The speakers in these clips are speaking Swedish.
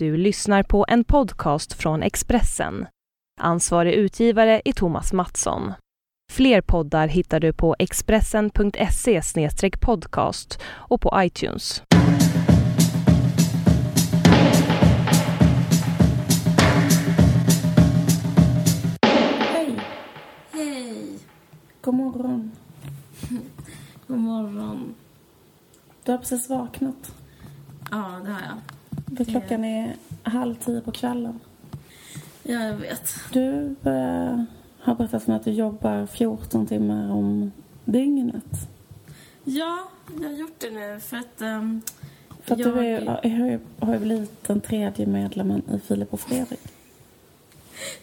Du lyssnar på en podcast från Expressen. Ansvarig utgivare är Thomas Mattsson. Fler poddar hittar du på expressen.se podcast och på iTunes. Hej! Hej! God morgon. God morgon. Du har precis vaknat. Ja, det har jag. För klockan är halv tio på kvällen. Ja, jag vet. Du eh, har berättat för mig att du jobbar 14 timmar om dygnet. Ja, jag har gjort det nu för att... ehm, För att jag... du är, har, ju, har ju blivit den tredje medlemmen i Filip och Fredrik.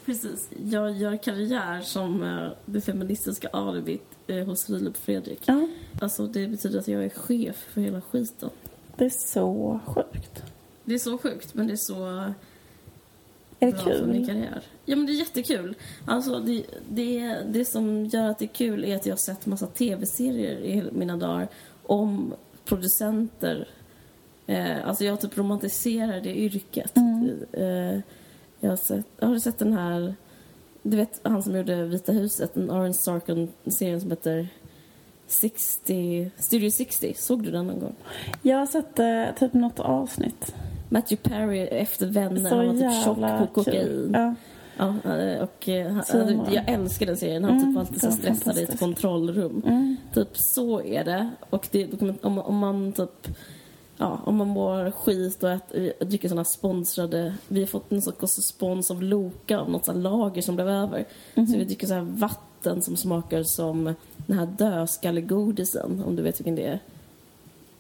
Precis. Jag gör karriär som eh, det feministiska alibit eh, hos Filip och Fredrik. Ja, Alltså, det betyder att jag är chef för hela skiten. det är så sjukt. Det är så sjukt, men det är så Är det bra för min kul? karriär. Ja, men det är jättekul. Alltså, det, det, det som gör att det är kul är att jag har sett massa tv-serier i mina dagar om producenter. Eh, alltså, jag typ romantiserar det yrket. Mm. Eh, jag har, sett, har du sett den här... Du vet han som gjorde Vita huset, en Aaron Sorkin-serien som heter 60, Studio 60. Såg du den någon gång? Jag har sett eh, typ något avsnitt. Matthew Perry efter Vänner, Så han var typ tjock på kokain. Ja. Ja, eh, och eh, han, Så- alltså, jag älskar den serien. Han Mm, typ var alltid så stressad i ett kontrollrum. Mm. Typ så är det. Och det, om, om man typ... Ja, om man mår skit och äter, dricker såna sponsrade... Vi har fått en sorts spons av Loka, av något lager som blev över. Mhm. Så vi dricker så här vatten som smakar som den här dödskallegodisen, om du vet vilken det är.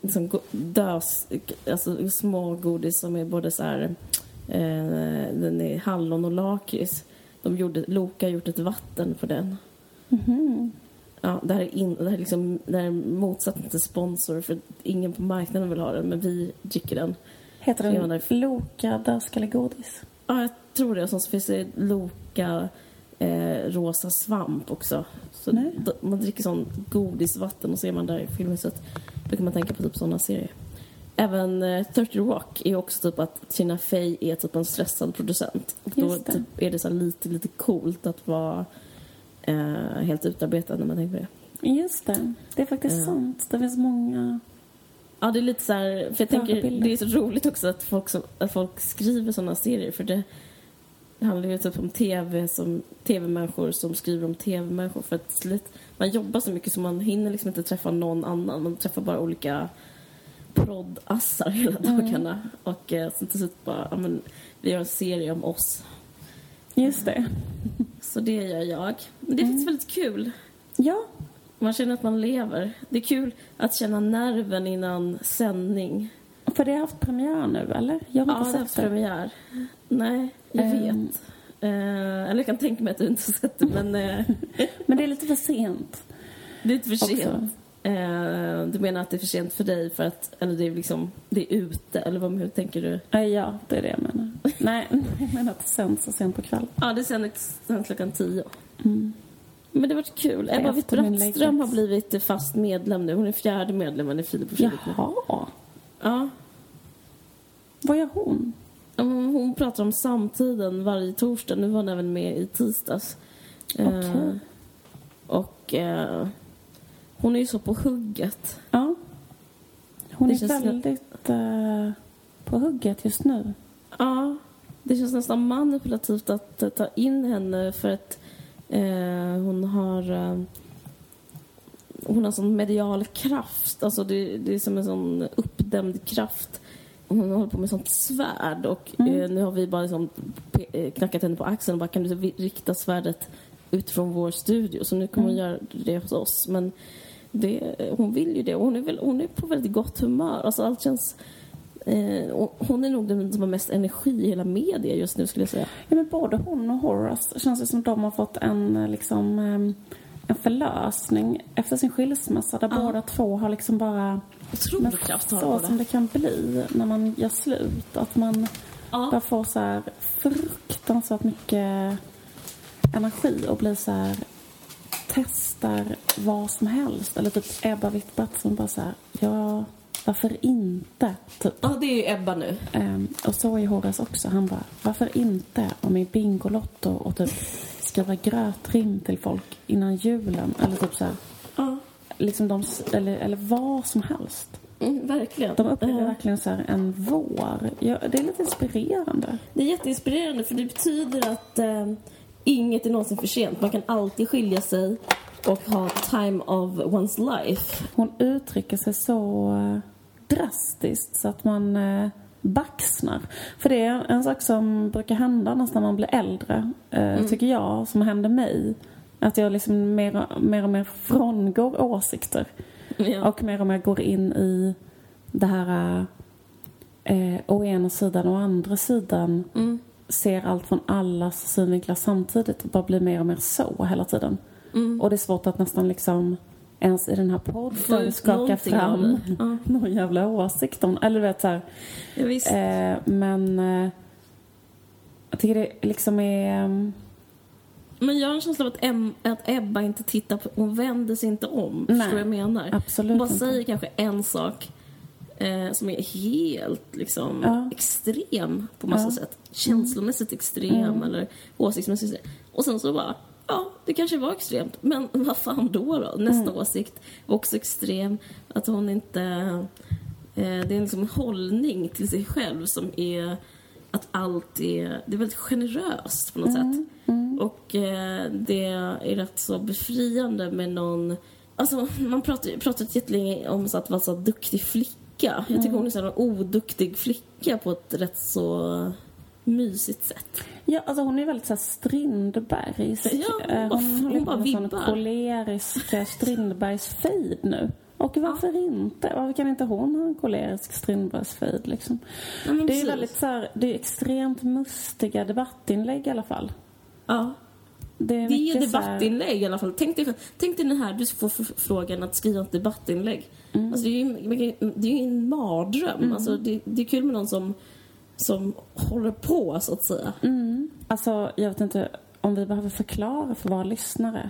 Liksom dös... Alltså små godis som är både så här... Eh, den är hallon och lakrits. De gjorde, Loka har gjort ett vatten på den. Mhm. Ja, det här är, in, det här är, liksom, det här är motsatsen till sponsor för ingen på marknaden vill ha den men vi dricker den. Heter den där- Loka dödskallegodis? Ja, jag tror det. Och så finns det Loka eh, rosa svamp också. Så Nej. då, man dricker sån godisvatten och ser man där i filmhuset. Då kan man tänka på typ såna serier. Även eh, 30 Rock är också typ att Tina Fey är typ en stressad producent. Och då Just det. typ, är det så här lite, lite coolt att vara eh, helt utarbetad när man tänker på det. Just det. Det är faktiskt Ja. sant. Det finns många... Ja, det är lite så här, för jag tänker, det är så roligt också att folk, som, att folk skriver såna serier för det, det handlar ju typ om tv som tv-människor som skriver om tv-människor för att slut, man jobbar så mycket så man hinner liksom inte träffa någon annan, man träffar bara olika proddassar hela dagarna och eh, sen till slut bara, ja men vi gör en serie om oss. Just det. Så det gör jag. Men det är faktiskt väldigt kul. Ja, Man känner att man lever. Det är kul att känna nerven innan sändning. för det har haft premiär nu, eller? Jag har Ja, inte det har sett det. premiär. Nej, jag Ehm. vet. Eh, eller jag kan tänka mig att du inte har sett det, men eh, Men det är lite för sent. det är inte för sent. Eh, du menar att det är för sent för dig för att, eller det är liksom, det är ute, eller vad, hur tänker du? Eh, Ja, det är det jag menar. Nej, jag menar att det sänds så sent på kvällen. Ja, det sänds klockan tio. Mm. Men det har varit kul. Ebba. Witt-Brattström har blivit fast medlem nu. Hon är fjärde medlemmen i Filip och nu. Jaha. Ja. Vad gör hon? Hon pratar om samtiden varje torsdag. Nu var hon även med i tisdags. Eh, Okej. och eh, hon är ju så på hugget. Ja. Hon Det är väldigt eh, på hugget just nu. Ja, det känns nästan manipulativt att eh, ta in henne för att eh, hon har eh, hon har sån medial kraft. Alltså det, det är som en sån uppdämd kraft. Hon håller på med sånt svärd och Mm. eh, nu har vi bara liksom eh, knackat henne på axeln och bara kan du rikta svärdet utifrån vår studio. Så nu kommer hon Mm. göra det hos oss. Men det, hon vill ju det och hon är, väl, hon är på väldigt gott humör. Alltså allt känns Eh, hon är nog den som har mest energi i hela media just nu skulle jag säga. Ja, men både hon och Horace känns det som de har fått en, eh, liksom, eh, en förlösning efter sin skilsmässa där Ja. båda två har liksom bara... Men Otrolig kraft har så hon som det kan bli när man gör slut. Att man bara Ja. får så här fruktansvärt mycket energi och blir så här testar vad som helst. Eller typ Ebba Witt-Bratt som bara så här, jag varför inte? Typ. Ja, det är ju Ebba nu. Ehm, och så är Horace också. Han bara, varför inte om i Bingolotto och typ skriva grötrim till folk innan julen? Eller typ så här, Ja, liksom de, eller, eller vad som helst. mm, verkligen. De upplever Eh, verkligen så en vår. Ja, det är lite inspirerande. Det är jätteinspirerande för det betyder att eh, inget är någonsin för sent. Man kan alltid skilja sig och ha time of one's life. Hon uttrycker sig så eh, drastiskt så att man eh, baxnar. För det är en sak som brukar hända nästan när man blir äldre, eh, tycker jag, som hände mig. Att jag liksom mer, och- mer och mer frångår åsikter. Ja. Och mer och mer går in i det här eh, å ena sidan och å andra sidan. Mm. Ser allt från allas synvinklar samtidigt och bara blir mer och mer så hela tiden. Mm. Och det är svårt att nästan liksom ens i den här podden skaka fram. Ja. någon jävla åsikt om Eller du vet så här, Ja, eh, men eh, jag tycker det liksom är... Men jag har en känsla av att, em, att Ebba inte tittar på, hon vänder sig inte om. Nej, Förstår du vad jag menar? absolut Hon bara inte. säger kanske en sak eh, som är helt liksom Ja. extrem på massa Ja. sätt. Känslomässigt extrem Mm. eller åsiktsmässigt extrem. Och sen så bara, ja, det kanske var extremt, men vad fan då då? Nästa Mm. åsikt var också extrem. Att hon inte... Eh, det är liksom en hållning till sig själv som är att allt är... Det är väldigt generöst på något sätt. Och eh, det är rätt så befriande med någon... Alltså, man pratar pratat jättelänge om så att vara så duktig flicka. Jag tycker hon är så en oduktig flicka på ett rätt så mysigt sätt. Ja, alltså hon är väldigt så här Strindbergsk. Ja, hon Eh, hon hon håller på bara vibbar. kolerisk eh, Strindbergs fejd nu. Och varför inte? Varför kan inte hon ha en kolerisk Strindbergs fejd liksom? Ja, Det är precis. väldigt så här, det är extremt mustiga debattinlägg i alla fall. Ja. Det är, Det är så här- debattinlägg i alla fall. Tänk dig, tänk dig den här, du får frågan att skriva ett debattinlägg. Mm. Alltså, det, är ju, det är ju en mardröm. Alltså, det, det är kul med någon som, som håller på, så att säga. Mm. Alltså, jag vet inte om vi behöver förklara för våra lyssnare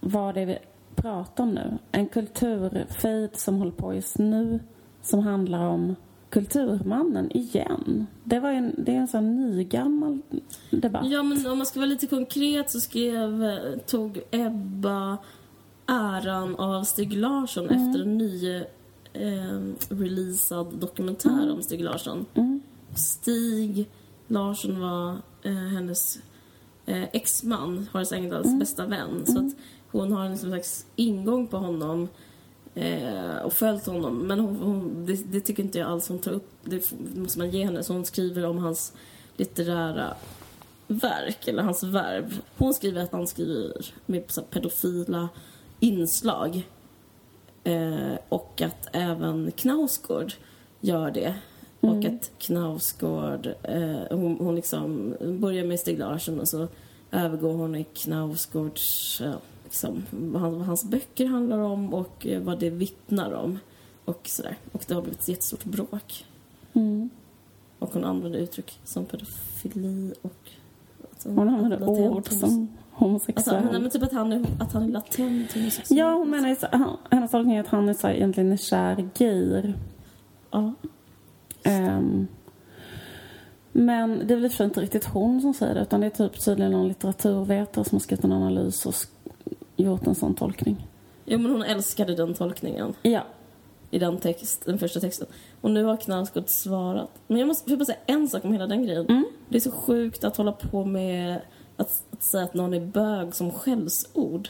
vad det är vi pratar om nu. En kulturfejd som håller på just nu som handlar om Kulturmannen igen. Det, var en, det är en sån nygammal debatt. Ja, men om man ska vara lite konkret så skrev, tog Ebba äran av Stig Larsson efter en ny eh, releasad dokumentär om Stig Larsson. Mm. Stig Larsson var eh, hennes eh, exman, Horace Engdahls bästa vän. Så att hon har en liksom slags ingång på honom eh, och följt honom. Men hon, hon, det, det tycker inte jag alls hon tar upp. Det måste man ge henne. Så hon skriver om hans litterära verk, eller hans verb. Hon skriver att han skriver med så pedofila inslag. Eh, och att även Knausgård gör det. Och att Knausgård, eh, hon, hon liksom börjar med Stig Larsson och så övergår hon i Knausgårds, eh, liksom, vad han- vad hans böcker handlar om och eh, vad det vittnar om. Och sådär. Och det har blivit ett jättestort bråk. Mm. Och hon använder uttryck som pedofili och... alltså, Hon använder ord som homosexuell. Alltså, men typ att han är, att han är latent homosexuell. Ja, hon menar ju hennes tolkning är att han är så egentligen är kär gayr. Ja. Ehm, men det är väl inte riktigt hon som säger det utan det är typ tydligen någon litteraturvetare som har skrivit en analys och gjort en sån tolkning. Jo, men hon älskade den tolkningen Ja. i den, text, den första texten. Och nu har Knausgård svarat. Men jag måste jag bara säga en sak om hela den grejen. Mm. Det är så sjukt att hålla på med att, att säga att någon är bög som skällsord.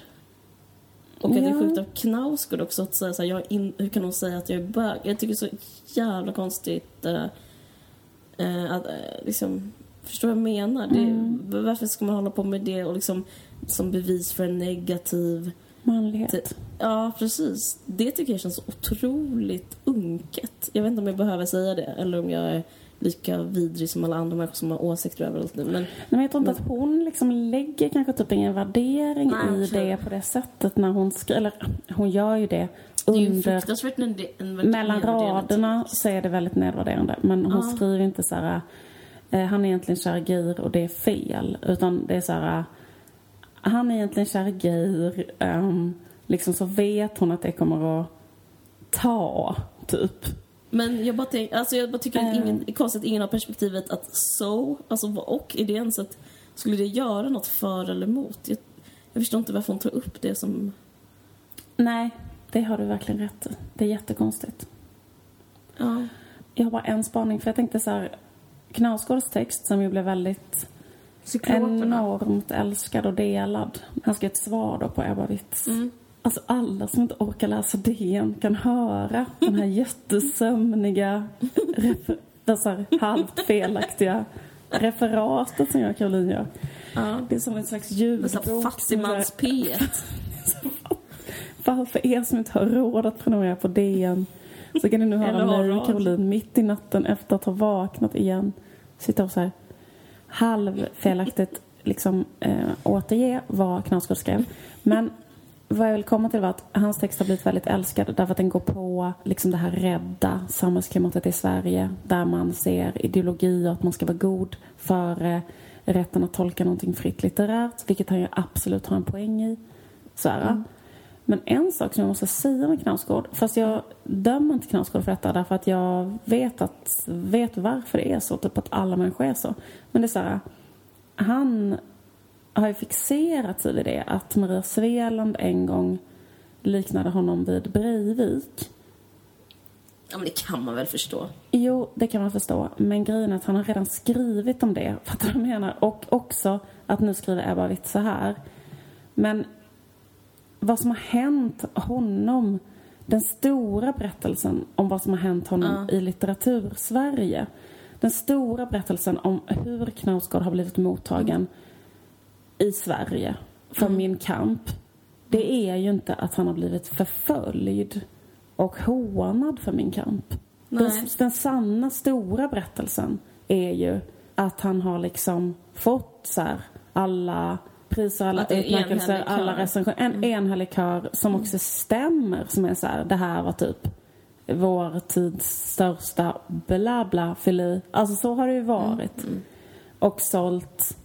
Och att det är Ja. sjukt av Knausgård också att säga så här, jag in, hur kan hon säga att jag är bög? Jag tycker det är så jävla konstigt eh, att eh, liksom, förstår vad jag menar? Det, varför ska man hålla på med det och liksom som bevis för en negativ Manlighet. Ja, precis. Det tycker jag känns otroligt unket. Jag vet inte om jag behöver säga det eller om jag är lika vidrig som alla andra människor som har åsikter överallt nu. Men Nej, men jag tror inte att hon liksom lägger kanske typ ingen värdering Nej, i okej. det på det sättet när hon skriver. Eller hon gör ju det det under fruktansvärt en, en mellan raderna så är det väldigt nedvärderande. Men hon Ja. skriver inte så här, eh, han är egentligen kär i Geir och det är fel. Utan det är så här, han är egentligen kär i Geir. ehm, liksom så vet hon att det kommer att ta, typ. Men jag bara, tänk, alltså jag bara tycker att Eh. ingen, det är konstigt att ingen har perspektivet att so, alltså vad- och idén så att skulle det göra något för eller emot? Jag, jag förstår inte varför hon tar upp det som... Nej, det har du verkligen rätt i. Det är jättekonstigt. Ja. Jag har bara en spaning, för jag tänkte så här... Knausgårds text, som ju blev väldigt Cykloperna. enormt älskad och delad. Han skrev ett svar då på Ebba Witz. Mm. Alltså alla som inte orkar läsa DN kan höra den här jättesömniga, refer- det så här halvt felaktiga referatet som jag och Caroline gör. Ja. Det är som en slags ljudbok. fattigmans här- P1. För, er som inte har råd att prenumerera på DN så kan ni nu höra mig och Caroline mitt i natten efter att ha vaknat igen sitta och så här halvfelaktigt liksom eh, återge vad Knausgård skrev. Men vad jag vill komma till var att hans text har blivit väldigt älskad därför att den går på liksom det här rädda samhällsklimatet i Sverige där man ser ideologi och att man ska vara god före rätten att tolka någonting fritt litterärt, vilket han ju absolut har en poäng i. Så här. Men en sak som jag måste säga med Knausgård, fast jag dömer inte Knausgård för detta därför att jag vet, att, vet varför det är så, typ att alla människor är så. Men det är så här, han har ju fixerat sig vid det att Maria Sveland en gång liknade honom vid Breivik. Ja, men det kan man väl förstå. Jo, det kan man förstå. Men grejen är att han har redan skrivit om det. Fattar du vad jag menar? Och också att nu skriver Ebba Witt så här. Men vad som har hänt honom, den stora berättelsen om vad som har hänt honom i litteratur-Sverige. Den stora berättelsen om hur Knausgård har blivit mottagen i Sverige för min kamp. Det är ju inte att han har blivit förföljd och hånad för min kamp. Den, den sanna, stora berättelsen är ju att han har liksom fått så här, alla priser, alla utmärkelser, alla recensioner. En enhällig kör som också stämmer. Som är så här, det här var typ vår tids största bla bla fili. Alltså så har det ju varit. Och sålt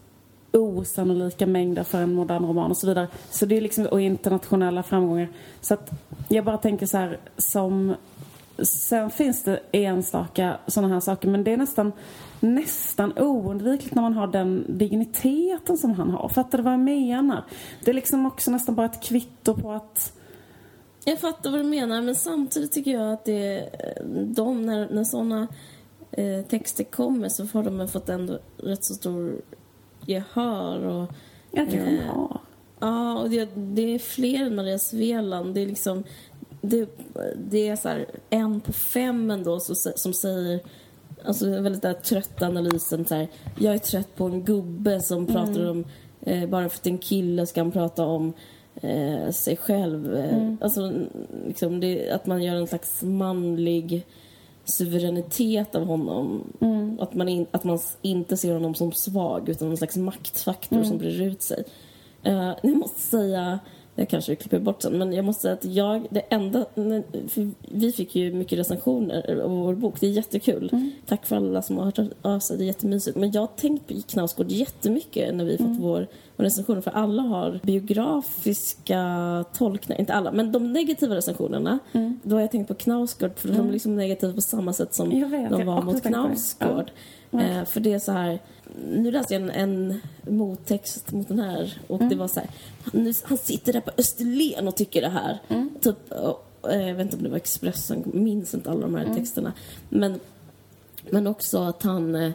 osannolika mängder för en modern roman och så vidare. Så det är liksom, och internationella framgångar. Så att jag bara tänker så här som Sen finns det enstaka sådana här saker men det är nästan nästan oundvikligt när man har den digniteten som han har. Fattar du vad jag menar? Det är liksom också nästan bara ett kvitto på att Jag fattar vad du menar, men samtidigt tycker jag att det är eh, de, när, när sådana eh, texter kommer så har de fått ändå rätt så stor gehör och jag kanske Eh, har. Ja, och det, det är fler än Maria Sveland. Det är liksom... Det, det är så här en på fem ändå så, som säger... Alltså den väldigt där trötta analysen så här, Jag är trött på en gubbe som pratar om... Eh, bara för att en kille ska han prata om eh, sig själv. Eh, Alltså liksom det, att man gör en slags manlig suveränitet av honom. Att, man in, att man inte ser honom som svag utan en slags maktfaktor som brer ut sig. Eh, jag måste säga, jag kanske klipper bort sen, men jag måste säga att jag, det enda, vi fick ju mycket recensioner av vår bok, det är jättekul. Tack för alla som har hört av sig, det är jättemysigt. Men jag har tänkt på Knausgård jättemycket när vi fått vår, vår recension, för alla har biografiska tolkningar, inte alla, men de negativa recensionerna, då har jag tänkt på Knausgård, för de är liksom negativa på samma sätt som vet, de var mot. Knausgård. Ja. Eh, för det är så här, nu läste jag en, en mottext mot den här och Mm. det var så här, han, nu, han sitter där på Österlen och tycker det här. Mm. Typ, eh, jag vet inte om det var Expressen, minns inte alla de Mm. här texterna. Men, men också att han, eh,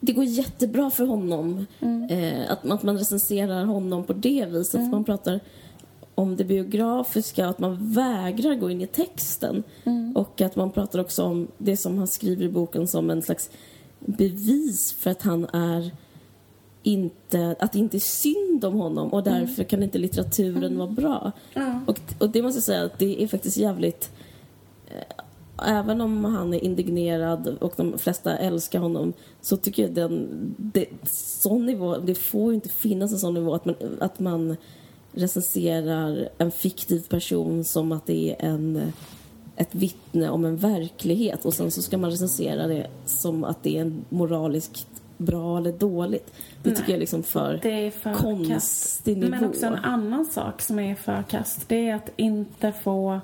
det går jättebra för honom. Mm. Eh, att, att man recenserar honom på det viset. Man pratar om det biografiska och att man vägrar gå in i texten. Mm. Och att man pratar också om det som han skriver i boken som en slags bevis för att han är inte, att det inte är synd om honom och därför kan inte litteraturen vara bra. Och, och det måste jag säga att det är faktiskt jävligt eh, Även om han är indignerad och de flesta älskar honom så tycker jag den, det, sån nivå, det får ju inte finnas en sån nivå att man, att man recenserar en fiktiv person som att det är en, ett vittne om en verklighet och sen så ska man recensera det som att det är en moraliskt bra eller dåligt. Det tycker jag är liksom för Det är för konstig kast. nivå. Men också en annan sak som är för kast. Det är att inte få...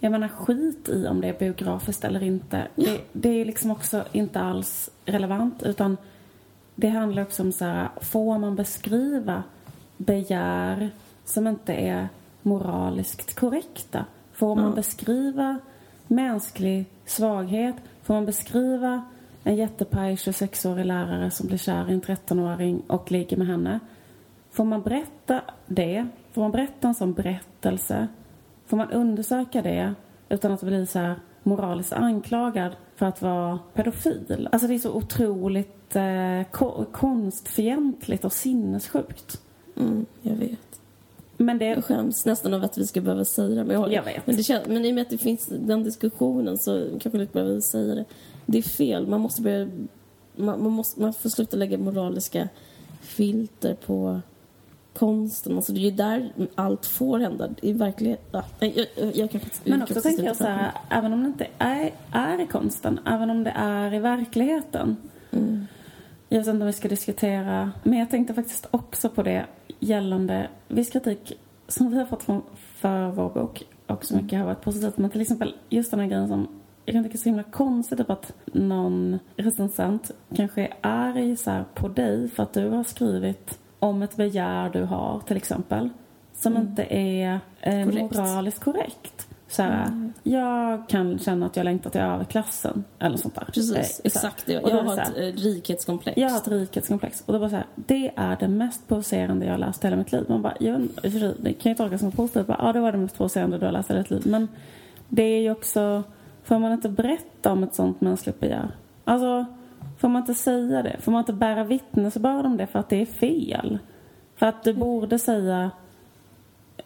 Jag menar skit i om det är biografiskt eller inte. Ja. Det, det är liksom också inte alls relevant utan det handlar också om så här, får man beskriva begär som inte är moraliskt korrekta? Får man beskriva mänsklig svaghet? Får man beskriva en jättepaj 26-årig lärare som blir kär i en 13-åring och ligger med henne? Får man berätta det? Får man berätta en sån berättelse? Får man undersöka det utan att bli så här moraliskt anklagad för att vara pedofil? Alltså det är så otroligt eh, ko- konstfientligt och sinnessjukt. Mm, jag vet. Men det... Jag skäms nästan av att vi ska behöva säga det. Men, jag, Jag vet. Men, det känns, men i och med att det finns den diskussionen så kanske vi behöver säga det. Det är fel. Man måste börja... Man, man, måste, man får sluta lägga moraliska filter på konsten. Alltså det är ju där allt får hända. I verkligheten... Ja, jag, jag, jag kan Men också tänker jag så här, även om det inte är, är i konsten, även om det är i verkligheten. Mm. Jag vet inte om vi ska diskutera, men jag tänkte faktiskt också på det gällande viss kritik som vi har fått från, för vår bok och så mycket har varit positivt. Men till exempel just den här grejen som jag kan tycka är så himla konstigt typ att någon recensent kanske är arg så på dig för att du har skrivit om ett begär du har till exempel som inte är eh, Korrekt. moraliskt korrekt. Så här, Jag kan känna att jag längtar till överklassen eller sånt där. Precis, Eh, här. exakt Jag det har så ett här, eh, rikhetskomplex. jag har ett rikhetskomplex. Och då bara så här, det är det mest provocerande jag har läst i hela mitt liv. Man bara, jag, det kan ju tolkas som positivt. Ja, det var det mest provocerande du har läst i hela ditt liv. Men det är ju också, får man inte berätta om ett sånt mänskligt begär? Alltså, får man inte säga det? Får man inte bära vittnesbörd om det för att det är fel? För att du borde säga,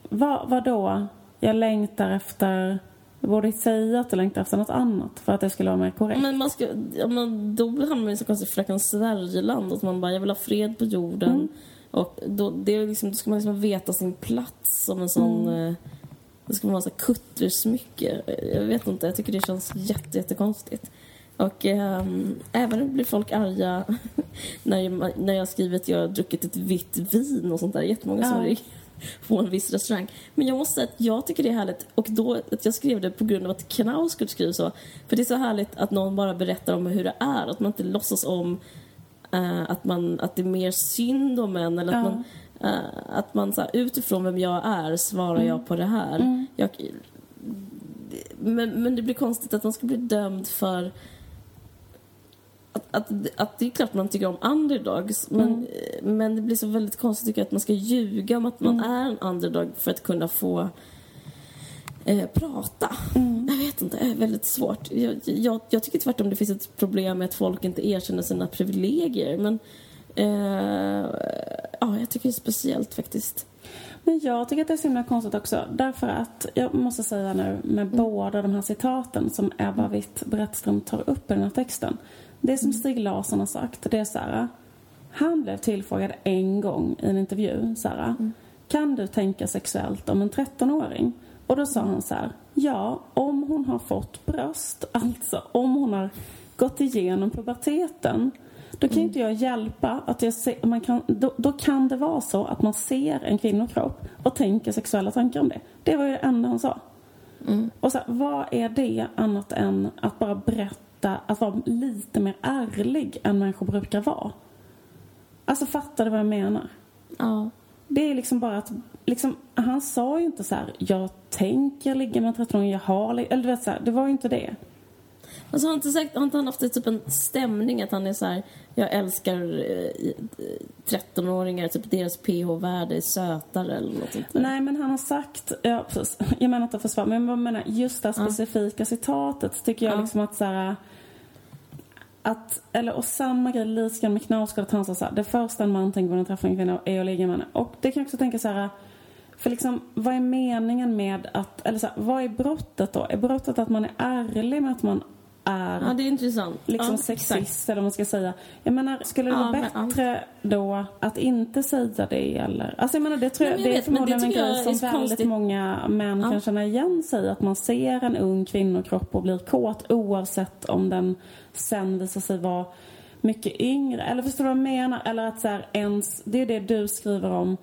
vad, vad då? Jag längtar efter, du borde säga att du längtar efter något annat för att det skulle vara mer korrekt. Men man ska, ja, men då hamnar man i så konstigt fröken Sverigeland. Att man bara, jag vill ha fred på jorden. Mm. Och då, det är liksom, då ska man liksom veta sin plats som en sån... Mm. Eh, det ska vara så här kuttersmycke. Jag vet inte, jag tycker det känns jätte, jättekonstigt. Och ehm, även blir folk arga när jag, när jag skriver att jag har druckit ett vitt vin och sånt där. Jättemånga som Ja. På en viss restaurang. Men jag måste säga att jag tycker det är härligt och då att jag skrev det på grund av att Knausgård skriver så. För det är så härligt att någon bara berättar om hur det är, att man inte låtsas om eh, att, man, att det är mer synd om en eller att Ja. man, eh, att man så här, utifrån vem jag är svarar jag på det här. Jag, men, men det blir konstigt att man ska bli dömd för att, att, att det är klart man tycker om underdogs men, men det blir så väldigt konstigt tycker jag att man ska ljuga om att man är en underdog för att kunna få eh, prata. Jag vet inte, det är väldigt svårt. Jag, jag, jag tycker tvärtom det finns ett problem med att folk inte erkänner sina privilegier men eh, ja, jag tycker det är speciellt faktiskt. Men jag tycker att det är så himla konstigt också. Därför att, jag måste säga nu med båda de här citaten som Ebba Witt-Brattström tar upp i den här texten. Det som Stig Larsson har sagt, det är så här. Han blev tillfrågad en gång i en intervju, så här. Kan du tänka sexuellt om en 13-åring? Och då sa han så här. Ja, om hon har fått bröst, alltså om hon har gått igenom puberteten. Då kan ju inte jag hjälpa att jag ser, man kan, då, då kan det vara så att man ser en kvinnokropp och tänker sexuella tankar om det. Det var ju det enda han sa. Och så här, vad är det annat än att bara berätta, att vara lite mer ärlig än människor brukar vara? Alltså fattar du vad jag menar? Ja. Det är liksom bara att, liksom, han sa ju inte så här, jag tänker ligga med en 13-åring, jag har, li-" eller du vet så här, det var ju inte det. Alltså har inte, sagt, har inte han haft typ en stämning att han är så här, jag älskar eh, 13-åringar, typ deras pH-värde är sötare eller något sånt där. Nej, men han har sagt, ja precis, jag menar inte att försvara, men jag menar just det här specifika citatet tycker jag Ja. liksom att så här, att, eller och samma grej lite med Knausgård att han sa så här, det första en man tänker på när han träffar en kvinna är att ligga med henne. Och det kan jag också tänka så här, för liksom vad är meningen med att, eller så här, vad är brottet då? Är brottet att man är ärlig med att man är Ja, det är intressant. liksom ja, sexist exakt. eller vad man ska säga. Jag menar, skulle det Ja, vara men bättre då att inte säga det eller? Alltså jag menar, det tror Nej, jag, jag det är vet, det förmodligen en grej som är väldigt konstigt. många män Ja. kan känna igen sig. Att man ser en ung kvinnokropp och blir kåt oavsett om den sen visar sig vara mycket yngre. Eller förstår du vad jag menar? Eller att så här, ens, det är det du skriver om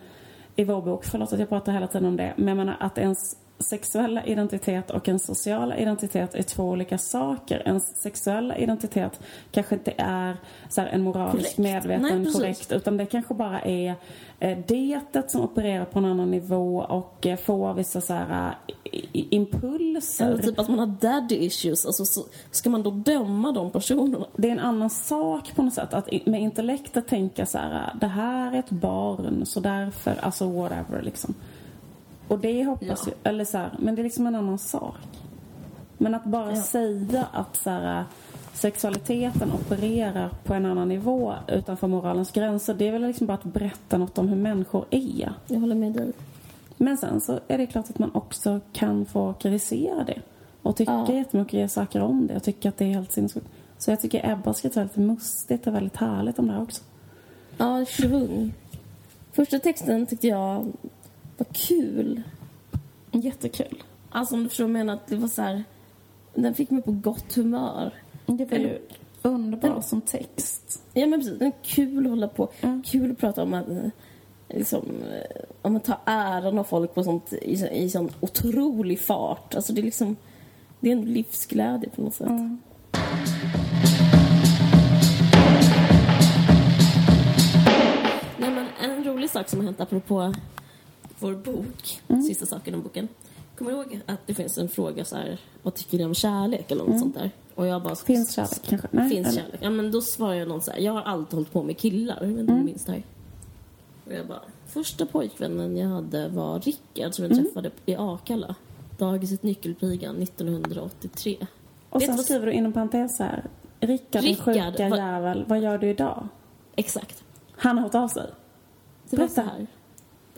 i vår bok. Förlåt att jag pratar hela tiden om det. Men jag menar att ens sexuella identitet och en sociala identitet är två olika saker. En sexuella identitet kanske inte är så en moraliskt Korrekt. medveten Nej, korrekt utan det kanske bara är eh, detet som opererar på en annan nivå och eh, får vissa så här, eh, i- impulser. Eller typ att man har daddy issues. Alltså, så ska man då döma de personerna? det är en annan sak på något sätt. Att med intellektet tänka så här, det här är ett barn så därför, alltså whatever liksom. Och det hoppas Ja. ju, eller så här, men det är liksom en annan sak. Men att bara Ja. säga att så här, sexualiteten opererar på en annan nivå utanför moralens gränser, det är väl liksom bara att berätta något om hur människor är. Jag håller med dig. Men sen så är det klart att man också kan få kritisera det. Och tycka Ja. jättemycket saker om det och tycka att det är helt sinnessjukt. Så jag tycker Ebba har skrivit väldigt mustigt och väldigt härligt om det här också. Ja, svung. Första texten tyckte jag var kul. Jättekul. Alltså om du förstår vad jag menar. Att det var så här, den fick mig på gott humör. Det var ju underbart Den- som text. Ja men precis, den är kul att hålla på. Ja. Kul att prata om att eh, liksom, eh, om att ta äran av folk på sånt, i, i sån otrolig fart. Alltså det är liksom, det är en livsglädje på något sätt. Mm. Nej, men en rolig sak som har hänt apropå vår bok, Mm. sista saken om boken. Kommer du ihåg att det finns en fråga så här, vad tycker ni om kärlek eller något sånt där? Och jag bara... Mm. Finns kärlek kanske? Nej, Finns eller? kärlek? Ja men då svarar jag någon så här, jag har alltid hållit på med killar, jag vet inte om Mm. minns det här. Och jag bara, första pojkvännen jag hade var Rickard som jag Mm. träffade i Akalla. Dagiset Nyckelpigan 1983. Och sen skriver du inom parentes här. Rickard, Rickard, sjuka vad- jävel, vad gör du idag? Exakt. Han har hört av sig. Det Berätta. här.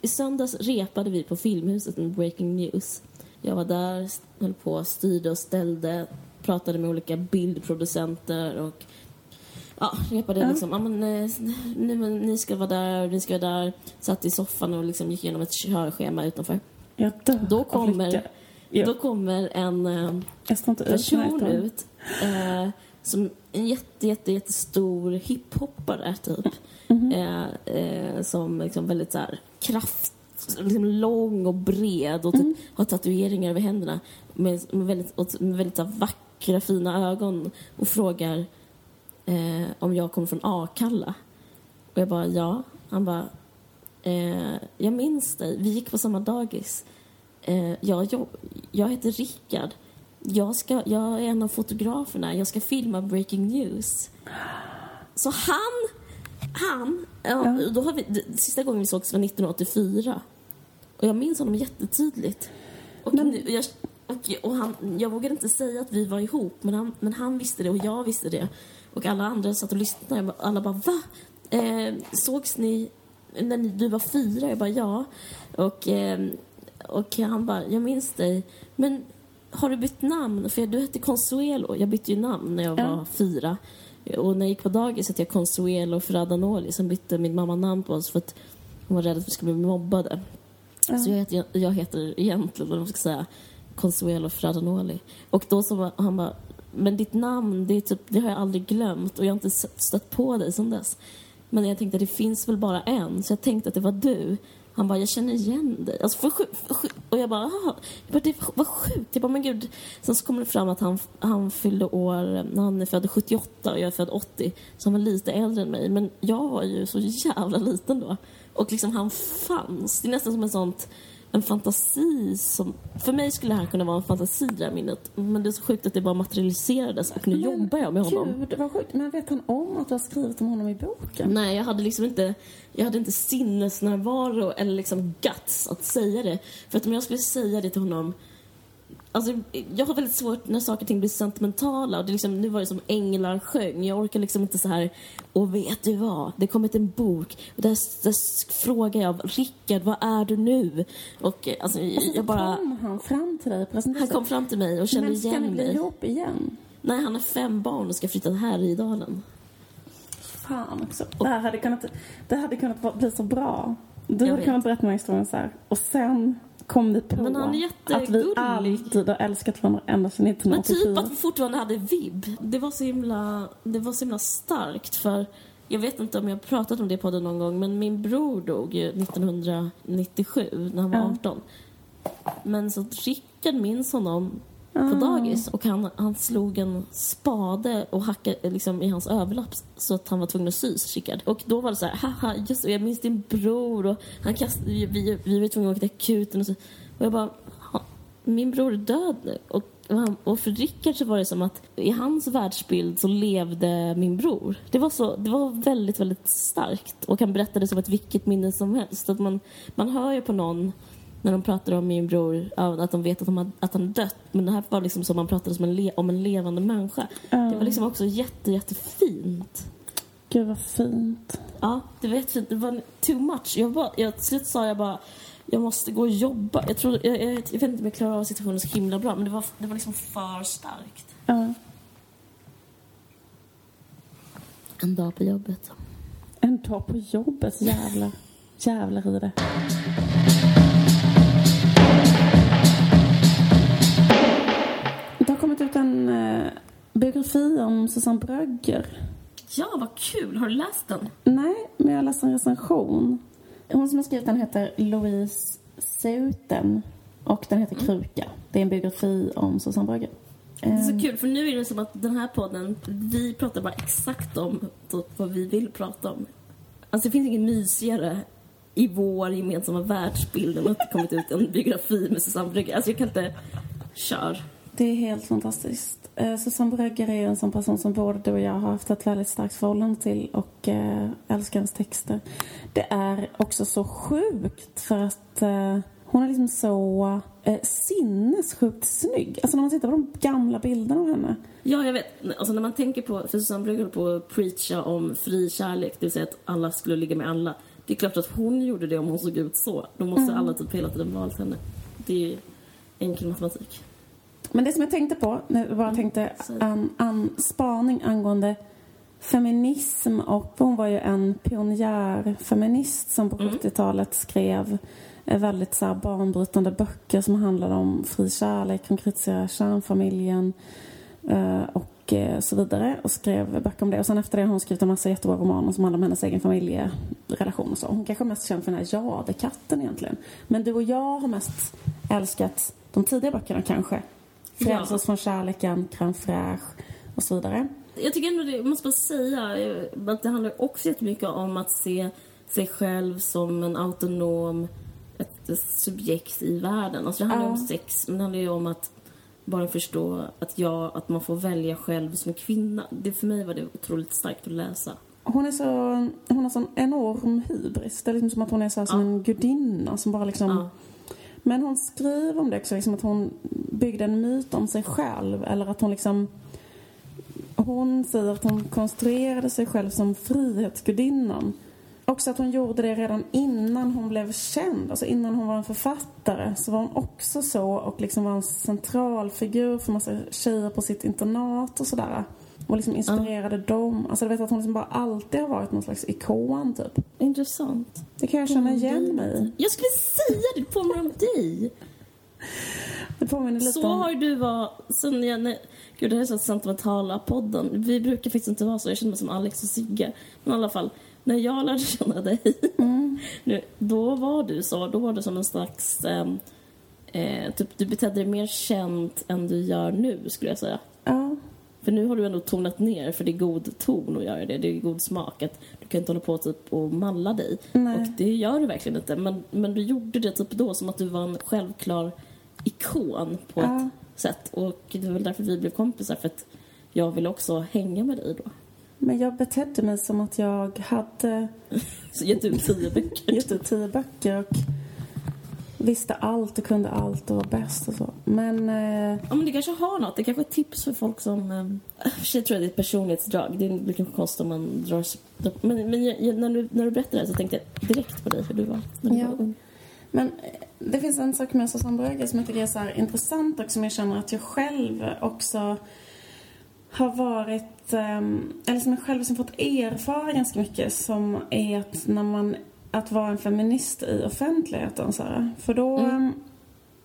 I söndags repade vi på Filmhuset med Breaking News. Jag var där, höll på, styrde och ställde, pratade med olika bildproducenter och ja, repade Ja. liksom. Ja, men, eh, nu, men, ni ska vara där, ni ska vara där. Satt i soffan och liksom gick igenom ett körschema utanför. Jag dör Då kommer-. Ja, Då kommer en eh, person ut eh, som en jätte, jätte, jättestor hiphoppare typ. Mhm. Eh, eh, som liksom väldigt så här kraft, liksom lång och bred och typ Mm. har tatueringar över händerna med, med väldigt, och med väldigt så här vackra, fina ögon och frågar eh, om jag kommer från Akalla. Och jag bara ja. Han bara eh, jag minns dig, vi gick på samma dagis. Eh, jag, jobb, jag heter Rickard. Jag, ska, jag är en av fotograferna. Jag ska filma Breaking News. Så han, han, ja, då har vi, sista gången vi sågs var 1984. Och jag minns honom jättetydligt. Och, Men- nu, jag, och, och han, jag vågade inte säga att vi var ihop, men han, men han visste det och jag visste det. Och alla andra satt och lyssnade. Alla bara, va? Eh, sågs ni när du var fyra? Jag bara, ja. Och, eh, och han bara, jag minns dig. Men har du bytt namn? För du hette Consuelo. Jag bytte ju namn när jag Ja. var fyra. Och när jag gick på dagis hette jag Consuelo Ferradanoli. Sen bytte min mamma namn på oss för att hon var rädd att vi skulle bli mobbade. Ja. Så jag heter, jag heter egentligen, vad man ska säga, Consuelo Ferradanoli. Och då så han bara, men ditt namn, det, är typ, det har jag aldrig glömt och jag har inte stött på dig sedan dess. Men jag tänkte, det finns väl bara en, så jag tänkte att det var du. Han bara, jag känner igen dig. Alltså, för, för, och jag bara, "Jaha." jag bara, det var sjukt. Jag bara, men gud. Sen så kommer det fram att han, han fyllde år, när han är född 78 och jag är född 80. Så han var lite äldre än mig. Men jag var ju så jävla liten då. Och liksom han fanns. Det är nästan som en sånt en fantasi som... För mig skulle det här kunna vara en fantasi, det här minnet. Men det är så sjukt att det bara materialiserades och nu Men jobbar jag med honom. Gud, vad sjukt. Men vet han om att du har skrivit om honom i boken? Nej, jag hade liksom inte, jag hade inte sinnesnärvaro eller liksom guts att säga det. För att om jag skulle säga det till honom Alltså, jag har väldigt svårt när saker och ting blir sentimentala. Och det liksom, nu var det som änglar sjöng. Jag orkar liksom inte så här. Och vet du vad? Det kommit en bok. Och där, där frågar jag Rickard, vad är du nu? Och eh, alltså, Och så jag bara... kom han fram till dig och Han kom fram till mig och kände Men ska igen ni bli mig. ihop igen? Nej, han har fem barn och ska flytta till Härjedalen. Fan också. Det här hade kunnat, det hade kunnat bli så bra. Du hade kunnat berätta den här historien så här. Och sen kom vi på Men han är att vi alltid har älskat varandra ända sedan Men 1984. typ att vi fortfarande hade vibb. Det var så himla, det var så himla starkt för jag vet inte om jag har pratat om det i podden någon gång men min bror dog ju 1997 när han var Ja. 18. Men så Rickard minns honom på Ah. dagis och han, han slog en spade och hackade liksom, i hans överlapp så att han var tvungen att sys, Rickard. Och då var det så här, haha, just det, jag minns din bror och han kastade, vi, vi, vi var tvungna att åka till akuten och så. Och jag bara, "Ha, min bror är död nu. Och, och för Rickard så var det som att i hans världsbild så levde min bror. Det var, så, det var väldigt, väldigt starkt. Och han berättade som ett vilket minne som helst. Att man, man hör ju på någon när de pratar om min bror, att de vet att, de har, att han dött. Men det här var liksom som man pratade som en le, om en levande människa. Det var liksom också jätte, jättefint. Gud vad fint. Ja, det var jättefint. Det var too much. Jag bara, jag, till slut sa jag bara, jag måste gå och jobba. Jag, tror, jag, jag, jag vet inte om jag klarar av situationen så himla bra, men det var, det var liksom för starkt. Ja. En dag på jobbet. En dag på jobbet, jävlar. Jävlar i det. En eh, biografi om Susanne Brögger. Ja, vad kul! Har du läst den? Nej, men jag har läst en recension. Hon som har skrivit den heter Louise Seuten och den heter Kruka. Det är en biografi om Susanne Brögger. Det är Eh, så kul, för nu är det som att den här podden, vi pratar bara exakt om vad vi vill prata om. Alltså det finns inget mysigare i vår gemensamma världsbild än att det kommit ut en biografi med Susanne Brygger. Alltså jag kan inte... Kör. Det är helt fantastiskt. Eh, Susanne Brögger är en sån person som både du och jag har haft ett väldigt starkt förhållande till och eh, älskar hennes texter. Det är också så sjukt för att eh, hon är liksom så eh, sinnessjukt snygg. Alltså när man tittar på de gamla bilderna av henne. Ja, jag vet. Alltså när man tänker på, för Susanne håller på att preacha om fri kärlek, det vill säga att alla skulle ligga med alla. Det är klart att hon gjorde det om hon såg ut så. Då måste alla typ hela tiden valt henne. Det är enkel matematik. Men det som jag tänkte på, jag bara tänkte så- en, en spaning angående feminism och hon var ju en pionjärfeminist som på 70-talet skrev eh, väldigt så här, banbrytande böcker som handlade om fri kärlek, om kritiserade kärnfamiljen eh, och eh, så vidare och skrev böcker om det. Och sen efter det har hon skrivit en massa jättebra romaner som handlar om hennes egen familjerelation och så. Hon kanske är mest känd för den här Jadekatten egentligen. Men du och jag har mest älskat de tidiga böckerna kanske. Frälsa oss från kärleken, Crème fraîche och så vidare. Jag tycker ändå det, måste bara säga eh, att det handlar också jättemycket om att se sig själv som en autonom ett, subjekt i världen. Alltså det handlar Ja. om sex, men det handlar ju om att bara förstå att, jag, att man får välja själv som kvinna. Det, för mig var det otroligt starkt att läsa. Hon är så, hon har sån enorm hybris. Det är liksom som att hon är så här som Ja. en gudinna som bara liksom... Ja. Men hon skriver om det också, liksom att hon byggde en myt om sig själv. Eller att hon liksom... Hon säger att hon konstruerade sig själv som frihetsgudinnan. Också att hon gjorde det redan innan hon blev känd. Alltså innan hon var en författare så var hon också så och liksom var en central figur för massa tjejer på sitt internat och sådär. Och liksom inspirerade dem. Alltså du vet att hon liksom bara alltid har varit någon slags ikon typ. Intressant. Det kan jag känna igen mig i. Jag skulle säga det, påminner om dig. Det påminner lite Så om... har du var sen jag, när, gud det här är så sentimentala podden. Vi brukar faktiskt inte vara så, jag känner mig som Alex och Sigge. Men i alla fall, när jag lärde känna dig, nu, då var du så, då var du som en slags, ehm, eh, typ du betedde dig mer känt än du gör nu skulle jag säga. Ja. För nu har du ändå tonat ner, för det är god ton att göra det, det är god smak. Att du kan inte hålla på typ och malla dig. Nej. Och det gör du verkligen inte. Men, men du gjorde det typ då som att du var en självklar ikon på Ja. ett sätt. Och det var väl därför vi blev kompisar, för att jag ville också hänga med dig då. Men jag betedde mig som att jag hade Så gett ut tio böcker. gett ut tio böcker och visste allt och kunde allt och var bäst och så. Men eh, Ja, men du kanske har något. Det kanske är tips för folk som... Eh, för sig tror jag det är ett personlighetsdrag. Det blir kanske konstigt om man drar. Men, men jag, när, du, när du berättade det så tänkte jag direkt på dig, hur du var när du Ja. var ung. Men eh, det finns en sak med Susanne Brögger som jag tycker är så intressant och som jag känner att jag själv också har varit, ehm, eller som jag själv liksom fått erfara ganska mycket som är att när man, att vara en feminist i offentligheten så här. För då, Mm. ehm,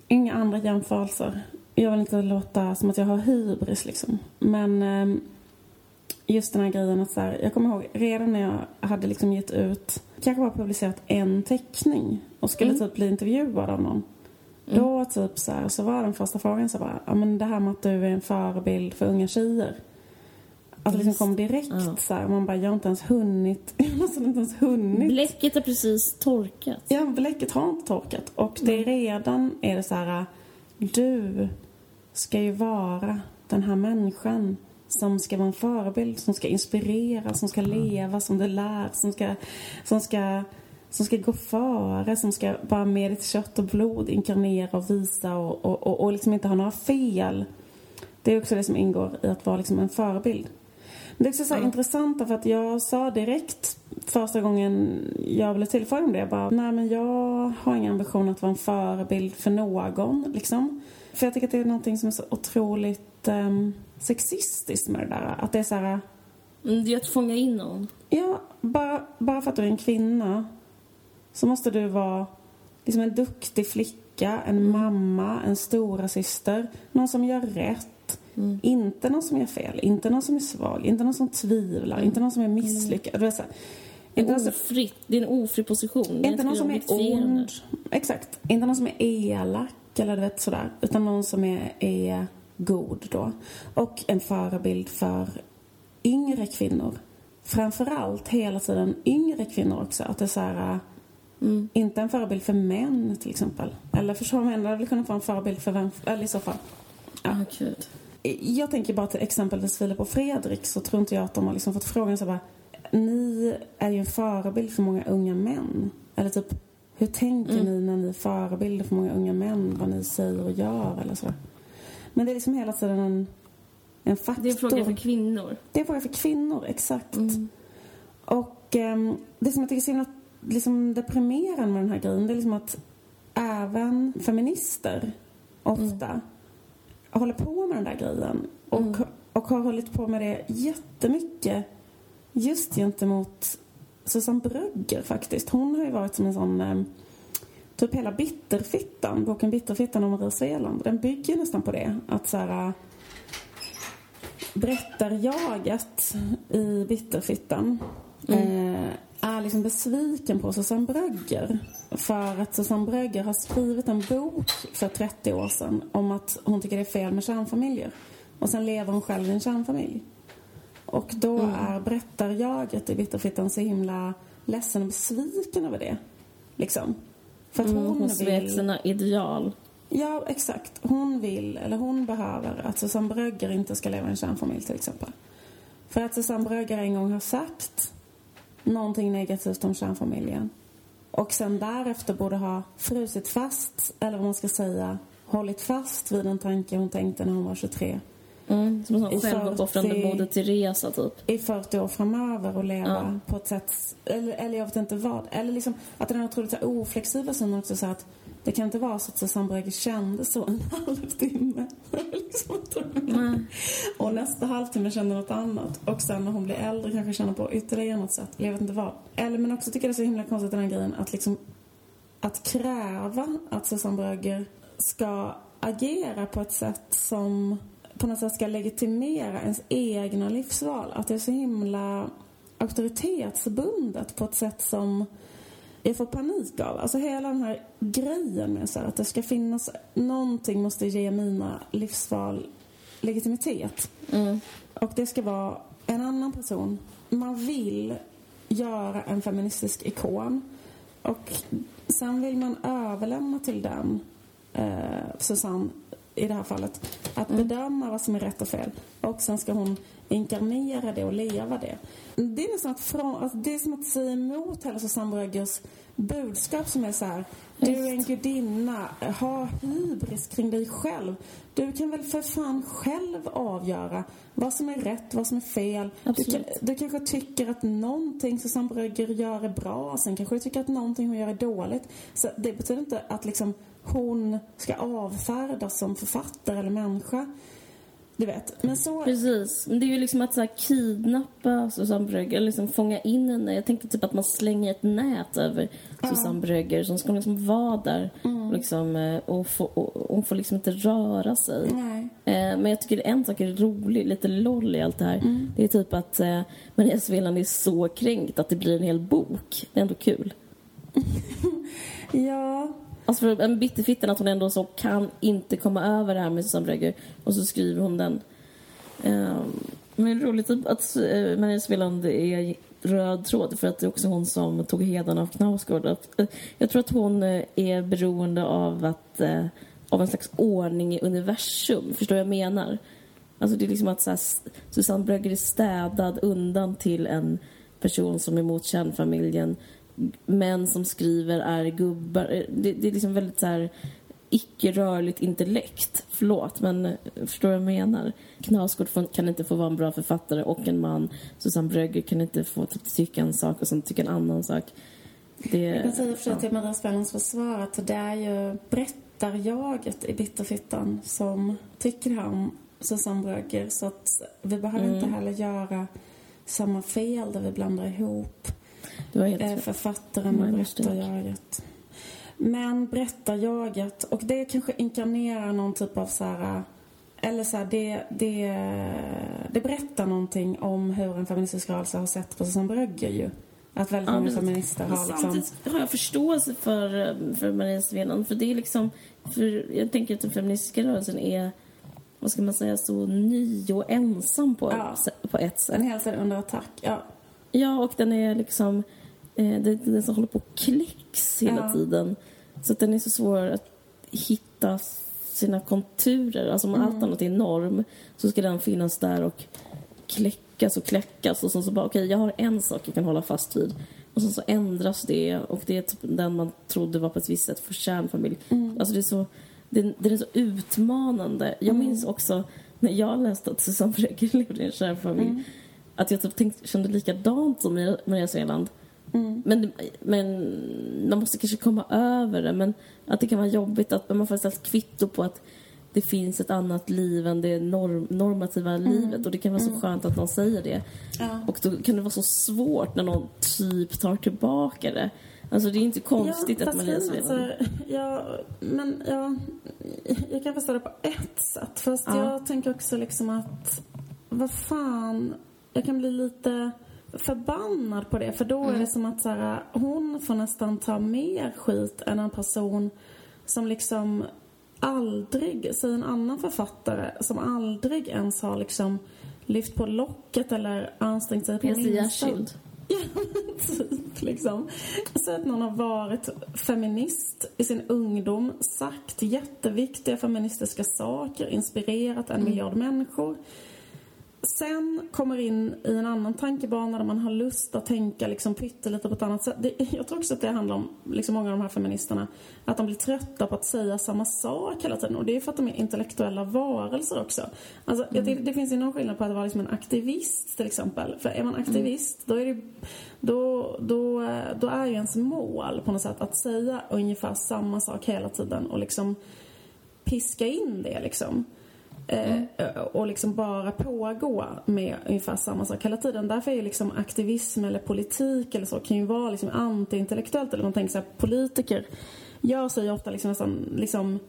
inga andra jämförelser. Jag vill inte låta som att jag har hybris liksom. Men ehm, just den här grejen att så här, jag kommer ihåg redan när jag hade liksom gett ut, kanske bara publicerat en teckning och skulle Mm. typ bli intervjuad av någon. Mm. Då typ så, här, så var den första frågan så bara, ja men det här med att du är en förebild för unga tjejer. Att det liksom kom direkt ja. så här, man bara, jag har inte ens hunnit, jag har inte ens hunnit. Bläcket har precis torkat. Ja, bläcket har inte torkat. Och det är redan är det så här, du ska ju vara den här människan som ska vara en förebild, som ska inspirera, som ska leva som du lär, som ska, som ska, som ska gå före, som ska bara med ditt kött och blod inkarnera och visa och, och, och, och liksom inte ha några fel. Det är också det som ingår i att vara liksom en förebild. Det är också så mm. intressant för att jag sa direkt första gången jag blev tillfrågad om det. Jag bara, nej men jag har ingen ambition att vara en förebild för någon liksom. För jag tycker att det är någonting som är så otroligt um, sexistiskt med det där. Att det är så här... Mm, det är att fånga in någon. Ja, bara, bara för att du är en kvinna så måste du vara liksom en duktig flicka, en mm. mamma, en stora syster, någon som gör rätt Mm. Inte någon som gör fel, inte någon som är svag, inte någon som tvivlar, mm. inte någon som är misslyckad. Mm. Inte någon det är en ofri position. Inte någon som är ond. Exakt. Inte någon som är elak eller du vet sådär. Utan någon som är, är god då. Och en förebild för yngre kvinnor. Framförallt hela tiden yngre kvinnor också. Att det är så här, mm. Inte en förebild för män till exempel. Eller förstår du vad jag menar? Det vill kunna vara en förebild för vem, eller i så fall. Ja. Oh, jag tänker bara till exempelvis Filip och Fredrik så tror inte jag att de har liksom fått frågan så bara Ni är ju en förebild för många unga män. Eller typ hur tänker mm. ni när ni är förebilder för många unga män? Vad ni säger och gör eller så. Men det är liksom hela tiden en, en faktor. Det är en fråga för kvinnor. Det är en fråga för kvinnor, exakt. Mm. Och um, det som jag tycker är så himla liksom deprimerande med den här grejen det är liksom att även feminister ofta mm håller på med den där grejen. Och, mm. och har hållit på med det jättemycket just gentemot Susanne Brögger faktiskt. Hon har ju varit som en sån eh, Typ hela Bitterfittan, boken Bitterfittan om Marie Svealand, den bygger nästan på det. Att så här, berättarjaget i Bitterfittan mm. eh, är liksom besviken på Susanne Brögger. För att Susanne Brögger har skrivit en bok för 30 år sedan om att hon tycker det är fel med kärnfamiljer. Och sen lever hon själv i en kärnfamilj. Och då mm. är berättarjaget i Bitterfittan så himla ledsen och besviken över det. Liksom. För att mm, hon, hon vill... sina ideal. Ja, exakt. Hon vill, eller hon behöver, att Susanne Brögger inte ska leva i en kärnfamilj till exempel. För att Susanne Brögger en gång har sagt någonting negativt om kärnfamiljen. Och sen därefter borde ha frusit fast, eller vad man ska säga, hållit fast vid en tanke hon tänkte när hon var 23. Mm, som en självuppoffrande Moder Teresa typ. I 40 år framöver och leva ja. på ett sätt, eller, eller jag vet inte vad. Eller liksom att den otroligt så som också så att det kan inte vara så att Susanne Brögger kände så en halvtimme. Och nästa halvtimme kände något annat. Och sen när hon blir äldre kanske känner på ytterligare något sätt. Jag vet inte vad. Eller men också tycker jag det är så himla konstigt den här grejen att liksom att kräva att Susanne Brögger ska agera på ett sätt som på något sätt ska legitimera ens egna livsval. Att det är så himla auktoritetsbundet på ett sätt som jag får panik av. Alltså hela den här grejen med så att det ska finnas, någonting måste ge mina livsval legitimitet. Mm. Och det ska vara en annan person. Man vill göra en feministisk ikon och sen vill man överlämna till den, eh, Susanne i det här fallet, att mm. bedöma vad som är rätt och fel. Och sen ska hon inkarnera det och leva det. Det är nästan att från, alltså det är som att säga emot hela Susanne Bröggers budskap som är så här. Du är en gudinna, ha hybris kring dig själv. Du kan väl för fan själv avgöra vad som är rätt, vad som är fel. Du, du, kanske tycker att någonting Susanne Brögger gör är bra, sen kanske du tycker att någonting hon gör är dåligt. Så det betyder inte att liksom hon ska avfärdas som författare eller människa. Du vet. Men så... Precis. Men det är ju liksom att så här, kidnappa Susanne Brögger, liksom fånga in henne. Jag tänkte typ att man slänger ett nät över ja. Susanne Brögger som ska liksom vara där mm. liksom, eh, och, få, och hon får liksom inte röra sig. Nej. Eh, men jag tycker en sak är rolig, lite loll i allt det här. Mm. Det är typ att eh, Maria Sveland är så kränkt att det blir en hel bok. Det är ändå kul. ja, Alltså för en bitterfitten att hon ändå så kan inte komma över det här med Susanne Brögger och så skriver hon den. Um, men roligt typ att uh, Maria Sveland är röd tråd för att det är också hon som tog hedan av Knausgård. Uh, jag tror att hon uh, är beroende av att uh, av en slags ordning i universum. Förstår jag menar? Alltså det är liksom att så här, Susanne Brögger är städad undan till en person som är emot kärnfamiljen. Män som skriver är gubbar. Det, det är liksom väldigt så här icke-rörligt intellekt. Förlåt, men förstår vad jag menar? Knausgård kan inte få vara en bra författare och en man. Susanne Brögger kan inte få tycka en sak och sen tycka en annan sak. Det, jag kan säga för till Maria Spelans försvar att det är ju berättarjaget i Bitterfittan som tycker om Susanne Brögger. Så att vi behöver mm. inte heller göra samma fel där vi blandar ihop eh, författaren med berättarjaget. Men berättarjaget, och det kanske inkarnerar någon typ av så här eller så här, det, det, det berättar någonting om hur en feministisk rörelse har sett på Susanne Brögger ju. Att väldigt ja, många feminister har liksom... Samtidigt har jag förståelse för, för Maria Sveland. För det är liksom... För jag tänker att den feministiska rörelsen är vad ska man säga, så ny och ensam på, ja. på ett sätt. Den är hela tiden under attack, ja. Ja, och den är liksom, eh, det är den som håller på att kläcks hela ja. tiden. Så att den är så svår att hitta sina konturer. Alltså om mm. allt annat är norm så ska den finnas där och kläckas och kläckas och sen så bara okej, okay, jag har en sak jag kan hålla fast vid. Och sen så ändras det och det är typ den man trodde var på ett visst sätt för kärnfamilj. Mm. Alltså det är så den, den är så utmanande. Jag mm. minns också när jag läste att Susanne Fredrik levde i en kärnfamilj mm. Att jag typ tänkte, kände likadant som Maria Svealand. Mm. Men, men man måste kanske komma över det. Men att det kan vara jobbigt att man får ett kvitto på att det finns ett annat liv än det norm, normativa mm. livet. Och det kan vara så mm. skönt att någon säger det. Ja. Och då kan det vara så svårt när någon typ tar tillbaka det. Alltså det är inte konstigt ja, att Maria spelar. Alltså, ja, men ja, jag kan förstå det på ett sätt. Fast ja. jag tänker också liksom att, vad fan, jag kan bli lite förbannad på det. För då mm. är det som att så här, hon får nästan ta mer skit än en person som liksom aldrig, säg en annan författare som aldrig ens har liksom lyft på locket eller ansträngt sig på minsta... Ja, typ liksom. Så att någon har varit feminist i sin ungdom, sagt jätteviktiga feministiska saker, inspirerat en mm. miljard människor sen kommer in i en annan tankebana där man har lust att tänka liksom pyttelite på ett annat sätt. Det, jag tror också att det handlar om liksom många av de här feministerna, att de blir trötta på att säga samma sak hela tiden. Och det är för att de är intellektuella varelser också. Alltså, mm. det, det, finns ju någon skillnad på att vara liksom en aktivist till exempel. För är man aktivist, mm. då är det då, då, då är ju ens mål på något sätt att säga ungefär samma sak hela tiden och liksom piska in det liksom. Mm. och liksom bara pågå med ungefär samma sak hela tiden. Därför är ju liksom aktivism eller politik eller så kan ju vara liksom antiintellektuellt. Eller man tänker så här, politiker gör sig ofta liksom nästan liksom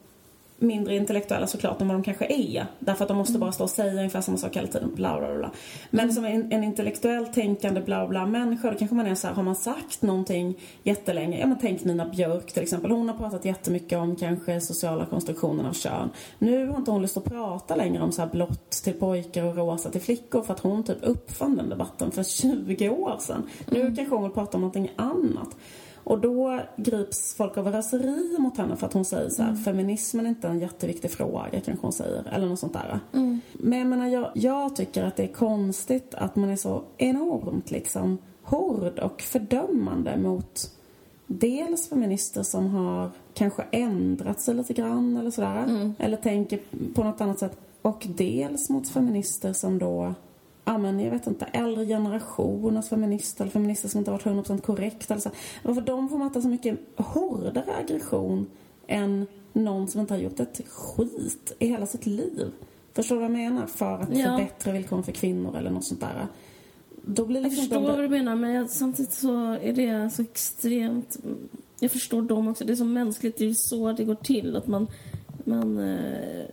mindre intellektuella såklart än vad de kanske är. Därför att de måste bara stå och säga ungefär samma sak hela tiden. Bla, bla, bla. Men som en, en intellektuellt tänkande bla, bla människa då kanske man är så här, har man sagt någonting jättelänge. Ja men tänk Nina Björk till exempel. Hon har pratat jättemycket om kanske sociala konstruktionen av kön. Nu har inte hon lust att prata längre om så här blått till pojkar och rosa till flickor för att hon typ uppfann den debatten för 20 år sedan. Nu mm. kanske hon vill prata om någonting annat. Och då grips folk av raseri mot henne för att hon säger så här, mm. feminismen är inte en jätteviktig fråga kanske hon säger, eller något sånt där. Mm. Men jag menar, jag, jag tycker att det är konstigt att man är så enormt liksom hård och fördömande mot dels feminister som har kanske ändrat sig lite grann eller sådär. Mm. Eller tänker på något annat sätt. Och dels mot feminister som då ja men jag vet inte, äldre generationers feminister eller feminister som inte varit 100% korrekta eller så. Varför de får möta så mycket hårdare aggression än någon som inte har gjort ett skit i hela sitt liv. Förstår du vad jag menar? För att ja. förbättra villkoren för kvinnor eller något sånt där. Då blir liksom jag förstår de... vad du menar men jag, samtidigt så är det så extremt... Jag förstår dem också. Det är så mänskligt. Det är så det går till. Att man... man eh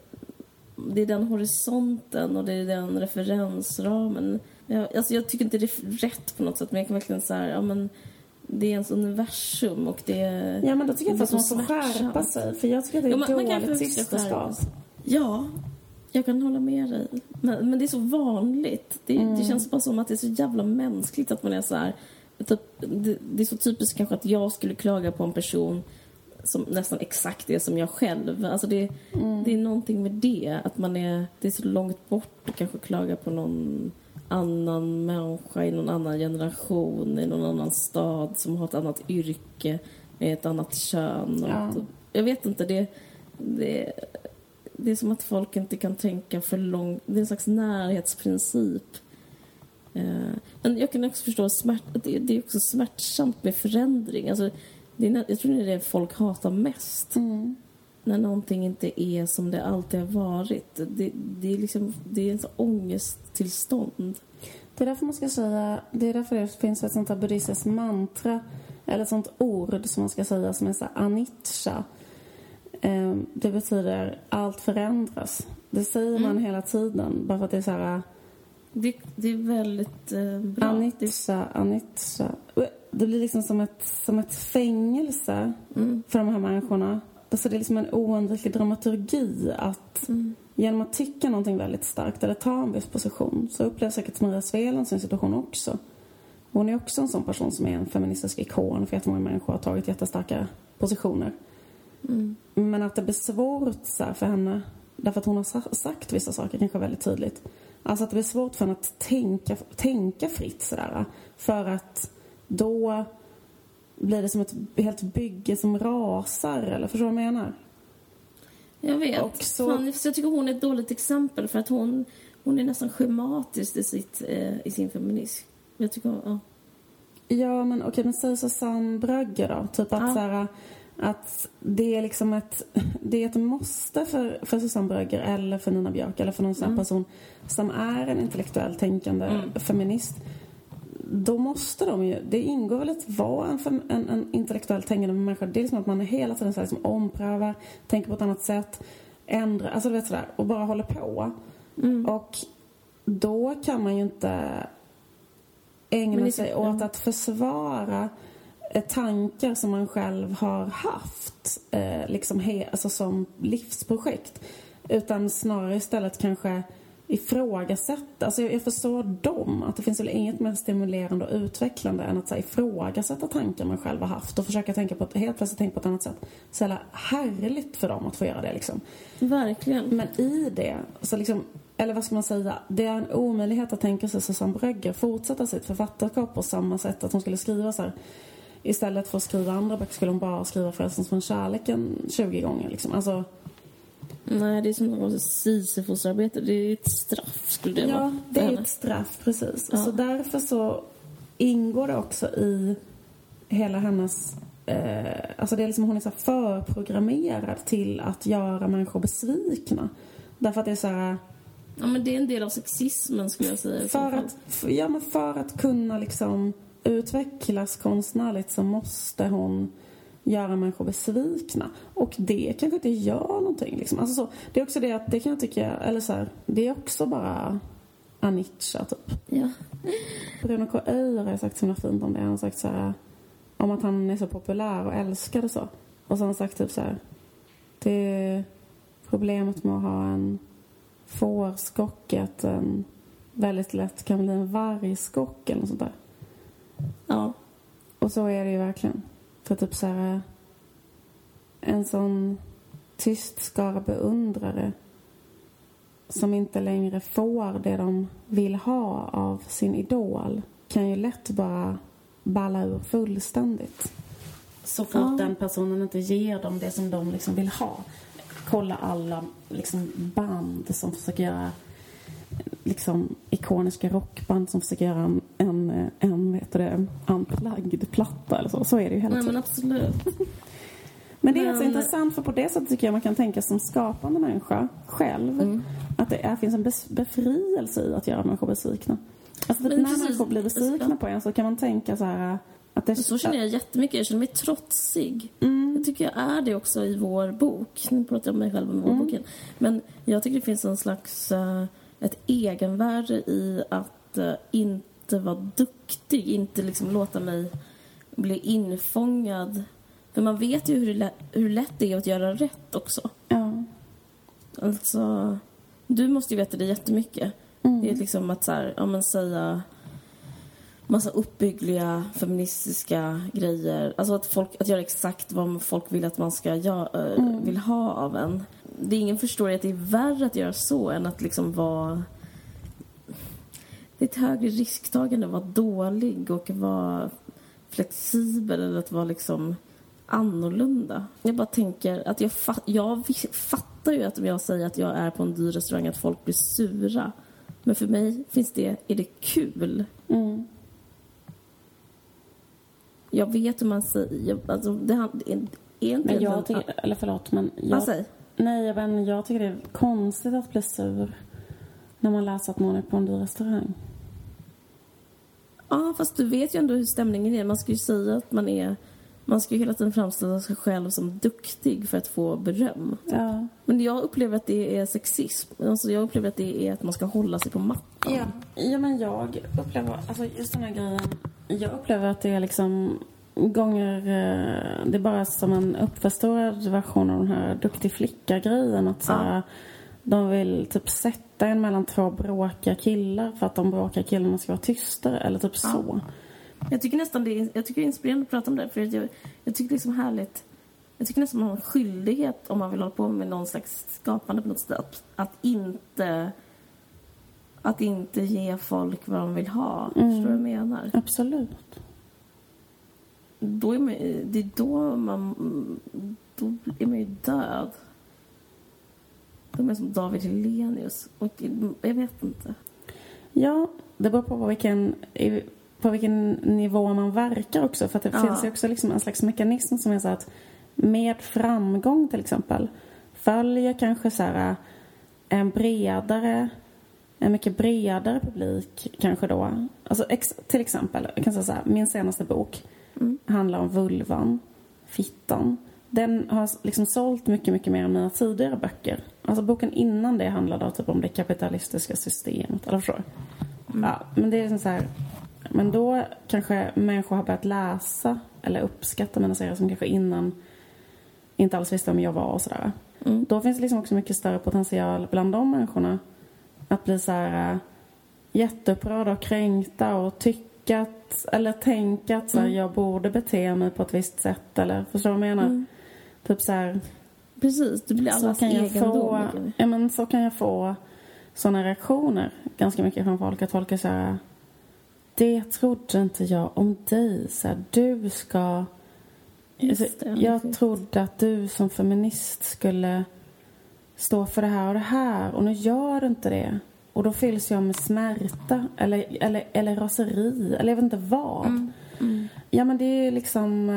det är den horisonten och det är den referensramen. Jag, alltså jag tycker inte det är rätt på något sätt, men jag kan verkligen säga ja men det är ens universum och det är... Ja, men då tycker jag är att man så får skärpa sig. För jag tycker att det är Ja, man- dåligt systerskap. Ja, jag kan hålla med dig. Men, men det är så vanligt. Det, Mm. det känns bara som att det är så jävla mänskligt att man är så här... Typ, det, det är så typiskt kanske att jag skulle klaga på en person som nästan exakt är som jag själv. Alltså det, Mm. det är någonting med det. Att man är, det är så långt bort att kanske klaga på någon annan människa i någon annan generation, i någon annan stad som har ett annat yrke, med ett annat kön. Och Ja. ett, jag vet inte, det, det, det är som att folk inte kan tänka för långt. Det är en slags närhetsprincip. Eh, Men jag kan också förstå att det är också smärtsamt med förändring. Alltså, det är, jag tror det är det folk hatar mest. Mm. När någonting inte är som det alltid har varit. Det, det är liksom, det är sån ångesttillstånd. Det är därför man ska säga, det är därför det finns ett sånt här buddhistiskt mantra, eller ett sånt ord som man ska säga som är så anicca. Ehm, Det betyder allt förändras. Det säger man hela tiden, bara för att det är så här Det, det är väldigt eh, bra. Det, anicca, anicca. Det blir liksom som ett, som ett fängelse mm, för de här människorna. Alltså det är liksom en oundviklig dramaturgi att mm, genom att tycka någonting väldigt starkt eller ta en viss position så upplever säkert Maria Sveland sin situation också. Hon är också en sån person som är en feministisk ikon för jättemånga människor har tagit jättestarka positioner. mm. Men att det blir svårt så här för henne därför att hon har sa- sagt vissa saker kanske väldigt tydligt. Alltså att det blir svårt för henne att tänka, tänka fritt sådär. För att då blir det som ett helt bygge som rasar eller förstår du vad jag menar? Jag vet. Och så- Fan, jag tycker hon är ett dåligt exempel för att hon, hon är nästan schematisk i, sitt, eh, i sin feminism. Jag tycker, ja. Ja, men okej, men säg Susanne Brögger då. Typ att Ja. så här, att det är liksom ett, det är ett måste för, för Susanne Brögger eller för Nina Björk eller för någon sån Mm. person som är en intellektuellt tänkande Mm. feminist. Då måste de ju, det ingår väl att vara en, fem, en, en intellektuellt tänkande människa. Det är liksom att man hela tiden så här, liksom omprövar, tänker på ett annat sätt, ändrar, alltså du vet sådär, och bara håller på. Mm. Och då kan man ju inte ägna sig åt att försvara tankar som man själv har haft eh, liksom he, alltså som livsprojekt. Utan snarare istället kanske ifrågasätta. Alltså jag, jag förstår dem, att det finns väl inget mer stimulerande och utvecklande än att så här, ifrågasätta tankar man själv har haft och försöka tänka på ett, helt plötsligt tänka på ett annat sätt. Så jävla härligt för dem att få göra det liksom. Verkligen. Men i det, så liksom, eller vad ska man säga, det är en omöjlighet att tänka sig Susanne Brögger fortsätta sitt författarskap på samma sätt att hon skulle skriva så här. Istället för att skriva andra böcker skulle hon bara skriva Frälsningen från kärleken 20 gånger liksom. Alltså, Nej, det är som något Sisyfosarbete. Det är ett straff, skulle det vara. ja, för det är ett straff, precis. Ja. Så därför så ingår det också i hela hennes Eh, alltså det är liksom hon är så förprogrammerad till att göra människor besvikna. Därför att det är så här, Ja, men det är en del av sexismen, skulle jag säga. För att, f- ja, men för att kunna liksom utvecklas konstnärligt så måste hon göra människor besvikna. Och det kanske inte gör någonting. Liksom. Alltså så, det är också det att det kan jag tycka, eller så här, det är också bara Anitcha typ. Ja. Bruno K. Öijer har sagt så himla fint om det. Han har sagt så här, om att han är så populär och älskad och så. Och så har han sagt typ så här, det är problemet med att ha en fårskock är att den väldigt lätt kan bli en vargskock eller något sånt där. Ja. Och så är det ju verkligen. För typ så här, en sån tyst skara beundrare som inte längre får det de vill ha av sin idol kan ju lätt bara balla ur fullständigt. Så fort Ja. den personen inte ger dem det som de liksom vill ha. Kolla alla liksom band som försöker göra liksom ikoniska rockband som försöker göra en, en, en du det, unplugged platta eller så. Så är det ju hela Nej, tiden. men absolut. Men det är alltså Men- intressant för på det sättet tycker jag man kan tänka som skapande människa själv. Mm. Att det är, finns en befrielse i att göra människor besvikna. Alltså typ när precis. människor blir besvikna på en så kan man tänka så här att det... Så känner jag jättemycket. Jag känner mig trotsig. Mm. Jag tycker jag är det också i vår bok. Nu pratar jag om mig själv och vår Mm. boken. Men jag tycker det finns en slags... eh, ett egenvärde i att eh, inte vara duktig. Inte liksom låta mig bli infångad. För man vet ju hur, lätt, hur lätt det är att göra rätt också. Ja. Alltså, du måste ju veta det jättemycket. Mm. Det är liksom att så här, ja, men säga massa uppbyggliga feministiska grejer. Alltså att, folk, att göra exakt vad folk vill att man ska göra, Mm. vill ha av en. Det är ingen förstår att det är värre att göra så än att liksom vara... Det ett högre risktagande att vara dålig och vara flexibel eller att vara liksom annorlunda. Jag bara tänker att jag, fa- jag fattar ju att om jag säger att jag är på en dyr restaurang att folk blir sura. Men för mig finns det, är det kul. Mm. Jag vet hur man säger, alltså det hand- är, är inte... Men jag tycker, eller förlåt, men jag, säger? nej, men jag tycker det är konstigt att bli sur när man läser att någon är på en dyr restaurang. Ja, fast du vet ju ändå hur stämningen är. Man ska ju säga att man är... Man ska ju hela tiden framställa sig själv som duktig för att få beröm. Ja. Men jag upplever att det är sexism. Alltså jag upplever att det är att man ska hålla sig på mattan. Ja. ja, men jag upplever, alltså just den här grejen, jag upplever att det är liksom gånger, eh, det är bara som en uppförstorad version av den här duktig flicka-grejen. Att så här, de vill typ sätta en mellan två bråkiga killar för att de bråkiga killarna ska vara tystare eller typ så. Jag tycker nästan det är, jag tycker det är inspirerande att prata om det. För jag, jag tycker det är liksom härligt. Jag tycker nästan man har en skyldighet om man vill hålla på med någon slags skapande på något sätt. Att, att inte att inte ge folk vad de vill ha. Förstår du vad jag menar? Absolut. Då är man, det är då man... Då är man ju död. Då är som David Hellenius. Och jag vet inte. Ja, det beror på vilken, på vilken nivå man verkar också. För det Ja. finns ju också liksom en slags mekanism som är så att med framgång till exempel följer kanske så här en bredare, en mycket bredare publik kanske då. Alltså ex, till exempel, jag kan säga så här, min senaste bok Mm. handlar om vulvan, fittan. Den har liksom sålt mycket, mycket mer än mina tidigare böcker. Alltså boken innan det handlade typ om det kapitalistiska systemet. Eller förstår du? Ja, men det är liksom så här. Men då kanske människor har börjat läsa eller uppskatta mina serier som kanske innan inte alls visste vem jag var och sådär. Mm. Då finns det liksom också mycket större potential bland de människorna att bli så här äh, jätteupprörda och kränkta och tycka att, eller tänka att så här, Mm. jag borde bete mig på ett visst sätt eller förstår du vad jag menar? Mm. Typ så här, Precis, det blir så allas kan jag få, ja men så kan jag få sådana reaktioner ganska mycket från folk att folk är så här det trodde inte jag om dig. Så här, du ska... Alltså, jag trodde att du som feminist skulle stå för det här och det här och nu gör du inte det. Och då fylls jag med smärta eller, eller, eller raseri eller jag vet inte vad. Mm. Mm. Ja men det är liksom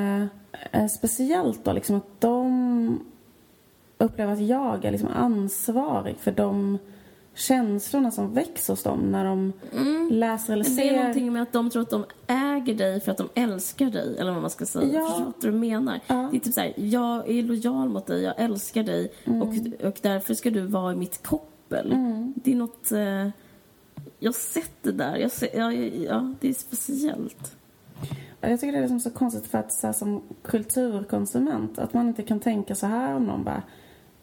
eh, speciellt då liksom att de upplever att jag är liksom ansvarig för de känslorna som väcks hos dem när de Mm. läser eller Det är ser. någonting med att de tror att de äger dig för att de älskar dig, eller vad man ska säga. Ja. Förstår du vad du menar? Ja. Det är typ så här, jag är lojal mot dig, jag älskar dig och, och därför ska du vara i mitt koppel. Mm. Det är något... Eh, jag har sett det där. Jag ser, ja, ja, det är speciellt. Jag tycker det är liksom så konstigt för att så här, som kulturkonsument att man inte kan tänka så här om någon bara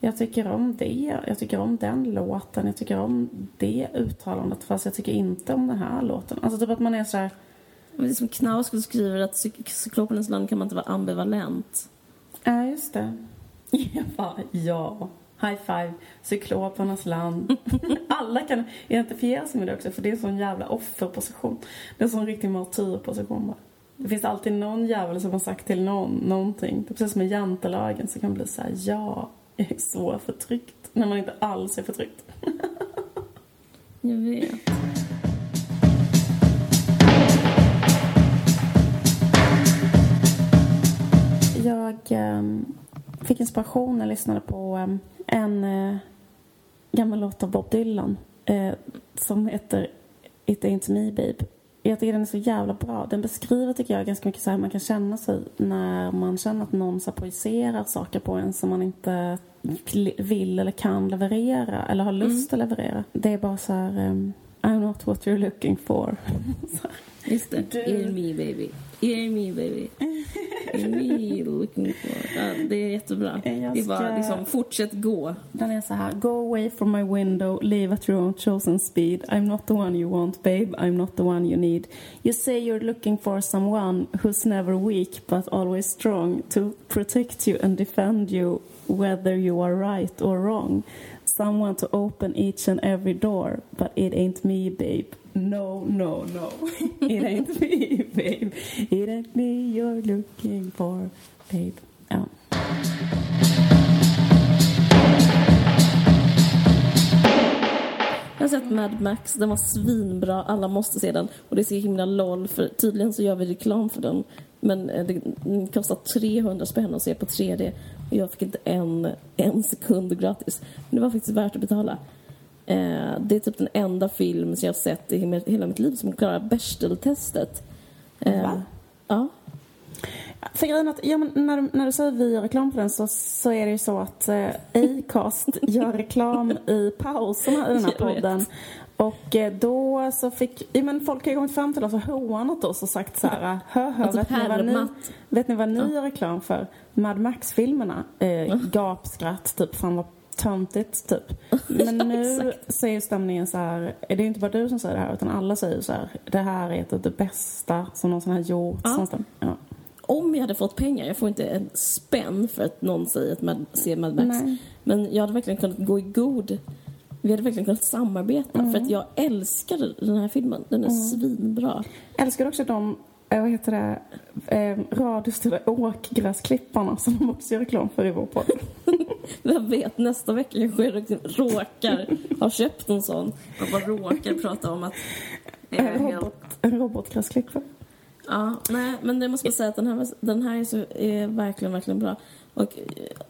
jag tycker om det, jag tycker om den låten, jag tycker om det uttalandet fast jag tycker inte om den här låten. Alltså typ att man är så här, Det är som Knaus skulle skriva att cyk- cyklopernas land kan man inte vara ambivalent. ja just det. Ja. High five, cyklopernas land. Alla kan identifiera sig med det också för det är en sån jävla offerposition. Det är en sån riktig martyrposition bara. Det finns alltid någon jävel som har sagt till någon någonting. Det är precis som med jantelagen så kan man bli så här, ja, är så förtryckt. När man inte alls är förtryckt. Jag vet. Jag ehm, fick inspiration när jag lyssnade på ehm, en eh, gammal låt av Bob Dylan eh, som heter It Ain't Me Babe. Jag tycker den är så jävla bra. Den beskriver tycker jag ganska mycket så här man kan känna sig när man känner att någon så projicerar saker på en som man inte vill eller kan leverera eller har lust att leverera. Det är bara så här ehm, I'm not what you're looking for. Just det. Du- In me baby. It me baby. It me looking for. Ja, det är jättebra. Jag Det är bara ska- liksom, fortsätt gå. Den är så här. Go away from my window, leave at your own chosen speed. I'm not the one you want, babe. I'm not the one you need. You say you're looking for someone who's never weak but always strong to protect you and defend you whether you are right or wrong. Someone to open each and every door, but it ain't me, babe. No, no, no. It ain't me, babe. It ain't me you're looking for, babe. Ja. Jag har sett Mad Max, den var svinbra, alla måste se den. Och det är så himla LOL, för tydligen så gör vi reklam för den. Men eh, det den kostar 300 spänn att se på 3D. Och jag fick inte en, en sekund gratis. Men det var faktiskt värt att betala. Eh, det är typ den enda film som jag har sett i hela- mitt liv som klarar Bechdel-testet. Eh, Va? Ja. För grejen att, ja, men när, du- när du säger vi gör reklam för den så, så är det ju så att eh, Acast gör reklam i pauserna i den här podden. Och eh, då så fick, ja, men folk har ju kommit fram till oss och hånat oss och sagt så här, hö, hö, Alltså vet, ni vad ni, vet ni vad ni gör reklam för? Mad Max-filmerna. Eh, gapskratt, typ, fan vad töntigt, typ. Men nu så är stämningen så här, är det ju inte bara du som säger det här utan alla säger så här, det här är ett av det bästa som någonsin har gjorts. Ja. Ja. Om jag hade fått pengar, jag får inte en spänn för att någon säger att man ser Mad Max. Nej. Men jag hade verkligen kunnat gå i god. Vi hade verkligen kunnat samarbeta för att jag älskar den här filmen. Den är svinbra. Älskar också de, vad heter det, eh, radiostyrda åkgräsklipparna som de också gör reklam för i vår podd. Vem vet, nästa vecka kanske jag råkar ha köpt en sån och bara råkar prata om att är En, helt... robot, en robotgräsklippare. Ja, nej, men det måste jag säga att den här, den här är, så, är verkligen, verkligen bra. Och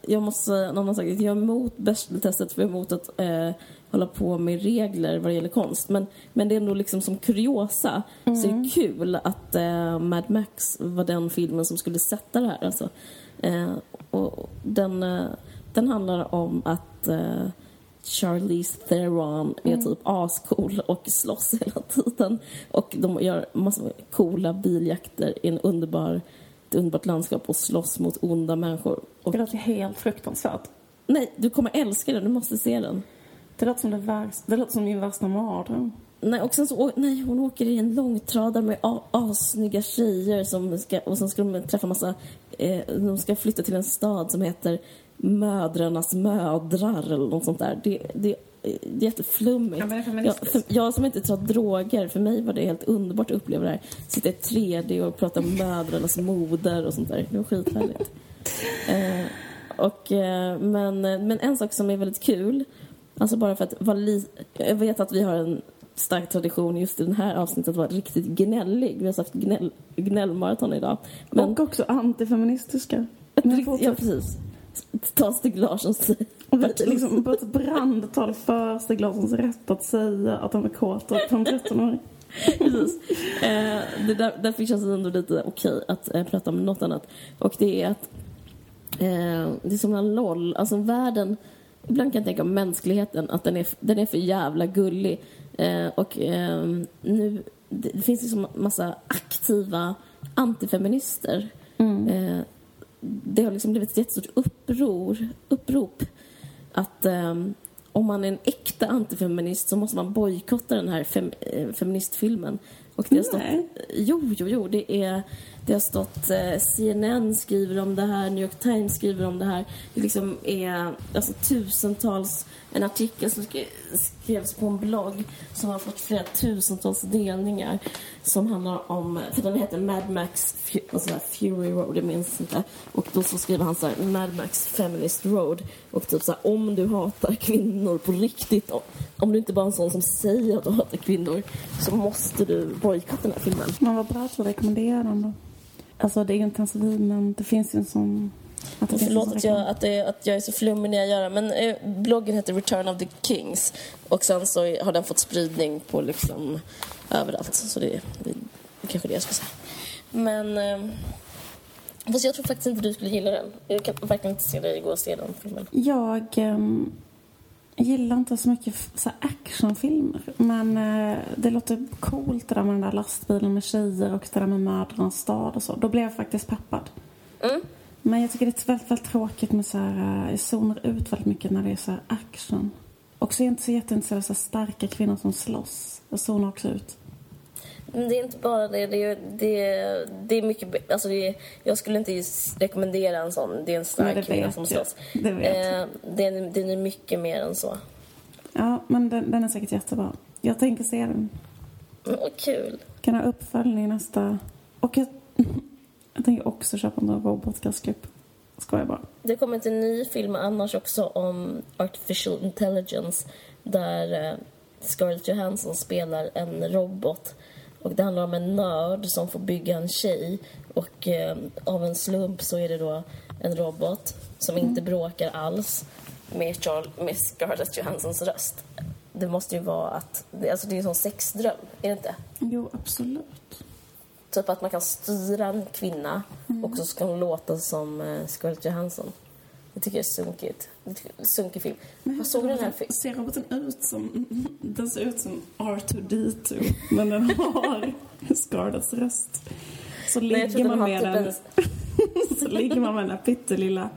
jag måste säga en annan sak. Jag är emot Bechdel-testet för jag är emot att eh, hålla på med regler vad det gäller konst. Men, men det är ändå liksom som kuriosa så är det kul att eh, Mad Max var den filmen som skulle sätta det här. Alltså. Eh, och den, eh, den handlar om att eh, Charlize Theron är typ ascool och slåss hela tiden. Och de gör massor med coola biljakter i en underbar, ett underbart landskap och slåss mot onda människor. Och, Det låter helt fruktansvärt. nej, du kommer älska den, du måste se den. Det låter som, det värsta, det låter som min värsta mardröm. Nej, och sen så, nej, hon åker i en långtradare med assnygga tjejer som ska, och sen ska de träffa massa, eh, de ska flytta till en stad som heter Mödrarnas mödrar eller något sånt där. Det, det, det är jätteflummigt. Det jag, för, jag som inte tar droger, för mig var det helt underbart att uppleva det här. Sitta i 3D och prata om mödrarnas moder och sånt där. Det var skithärligt. eh, och, eh, men, men en sak som är väldigt kul, alltså bara för att vara Jag vet att vi har en stark tradition just i den här avsnittet att vara riktigt gnällig. Vi har haft gnäll, gnällmaraton idag. Men, Och också antifeministiska. Ja, precis. Ta Stig Larssons Och vi liksom på ett brandtal för Stig Larssons rätt att säga att han är kåt på en 13-åring. Precis. Eh, det där, därför känns det ändå lite okej att eh, prata om något annat. Och det är att eh, det är som en LOL, alltså världen, ibland kan jag tänka om mänskligheten att den är, den är för jävla gullig. Eh, och eh, nu, det, det finns liksom massa aktiva antifeminister. Eh, det har liksom blivit ett jättestort uppror, upprop att ehm, om man är en äkta antifeminist så måste man bojkotta den här fem, eh, feministfilmen. Och det har stått, Nej. jo, jo, jo, det, är, det har stått eh, CNN skriver om det här, New York Times skriver om det här. Det liksom är alltså, tusentals, en artikel som skrevs på en blogg som har fått flera tusentals delningar som handlar om, för den heter Mad Max alltså och så här, Fury Road, jag minns inte. Och då så skriver han så här, Mad Max Feminist Road. Och typ så här, om du hatar kvinnor på riktigt, om, om du inte bara är en sån som säger att du hatar kvinnor, så måste du bojkotta den här filmen. Men vad bra att du rekommenderar den då. Alltså det är ju inte ens vi men det finns ju en sån... Att Förlåt att jag, att, att jag är så flummig när jag gör det, men eh, bloggen heter Return of the Kings. Och sen så har den fått spridning på liksom överallt. Så det, det, det kanske är det jag ska säga. Men... Eh, fast jag tror faktiskt inte du skulle gilla den. Jag kan verkligen inte se dig gå och se den filmen. Jag... Jag gillar inte så mycket så actionfilmer. Men eh, det låter coolt det där med den där lastbilen med tjejer och det där med mödrarnas stad och så. Då blev jag faktiskt peppad. Mm. Men jag tycker det är väldigt, väldigt tråkigt med så här, eh, jag zonar ut väldigt mycket när det är så här action. Och så är jag inte så jätteintresserad av så starka kvinnor som slåss. Jag zonar också ut. Men det är inte bara det. Det är, det är, det är mycket... Alltså det är, jag skulle inte rekommendera en sån. Det är en Nej, stark det kvinna som slåss. Det vet. Eh, den, den är mycket mer än så. Ja, men den, den är säkert jättebra. Jag tänker se den. Mm, vad kul. Kan ha uppföljning nästa... Och jag, jag tänker också köpa en robotgastklipp. Skojar bara. Det kommer en ny film annars också om artificial intelligence där eh, Scarlett Johansson spelar en robot. Och Det handlar om en nörd som får bygga en tjej och eh, av en slump så är det då en robot som inte bråkar alls med, Charl- med Scarlett Johanssons röst. Det måste ju vara att... Alltså det är en sån sexdröm, är det inte? Jo, absolut. Typ att man kan styra en kvinna och så ska hon låta som eh, Scarlett Johansson. Det tycker jag är sunkigt. Sunkig film. Vad såg du den här filmen? Ser roboten ut som... Den ser ut som R2D2, men den har Scarletts röst. Så jag ligger man den med den... typ en... så ligger man med den där pyttelilla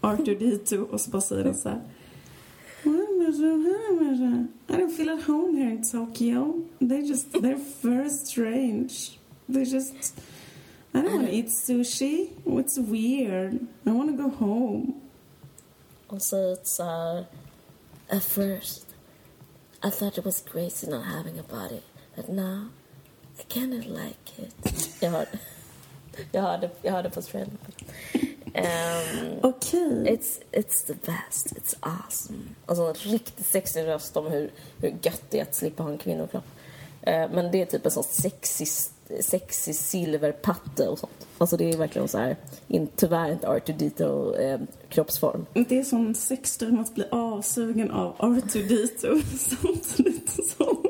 R2D2 och så bara säger den så här. I don't feel at home here in Tokyo. They just, they're very strange. They just, I don't want to eat sushi. It's weird. I want to go home. Säger så här... At first, I thought it was crazy not having a body. But now, I kind of like it. Jag hörde, jag hörde på trailern. Um, Okej. It's, it's the best, it's awesome. Alltså en riktigt sexig röst om hur, hur gött det är att slippa ha en kvinnokropp. Eh, men det är typ en sån sexig, sexig silverpatte och sånt. Alltså det är verkligen så här, in, tyvärr inte R2D2 eh, kroppsform. Det är som sexdröm att bli avsugen av R2D2 samtidigt som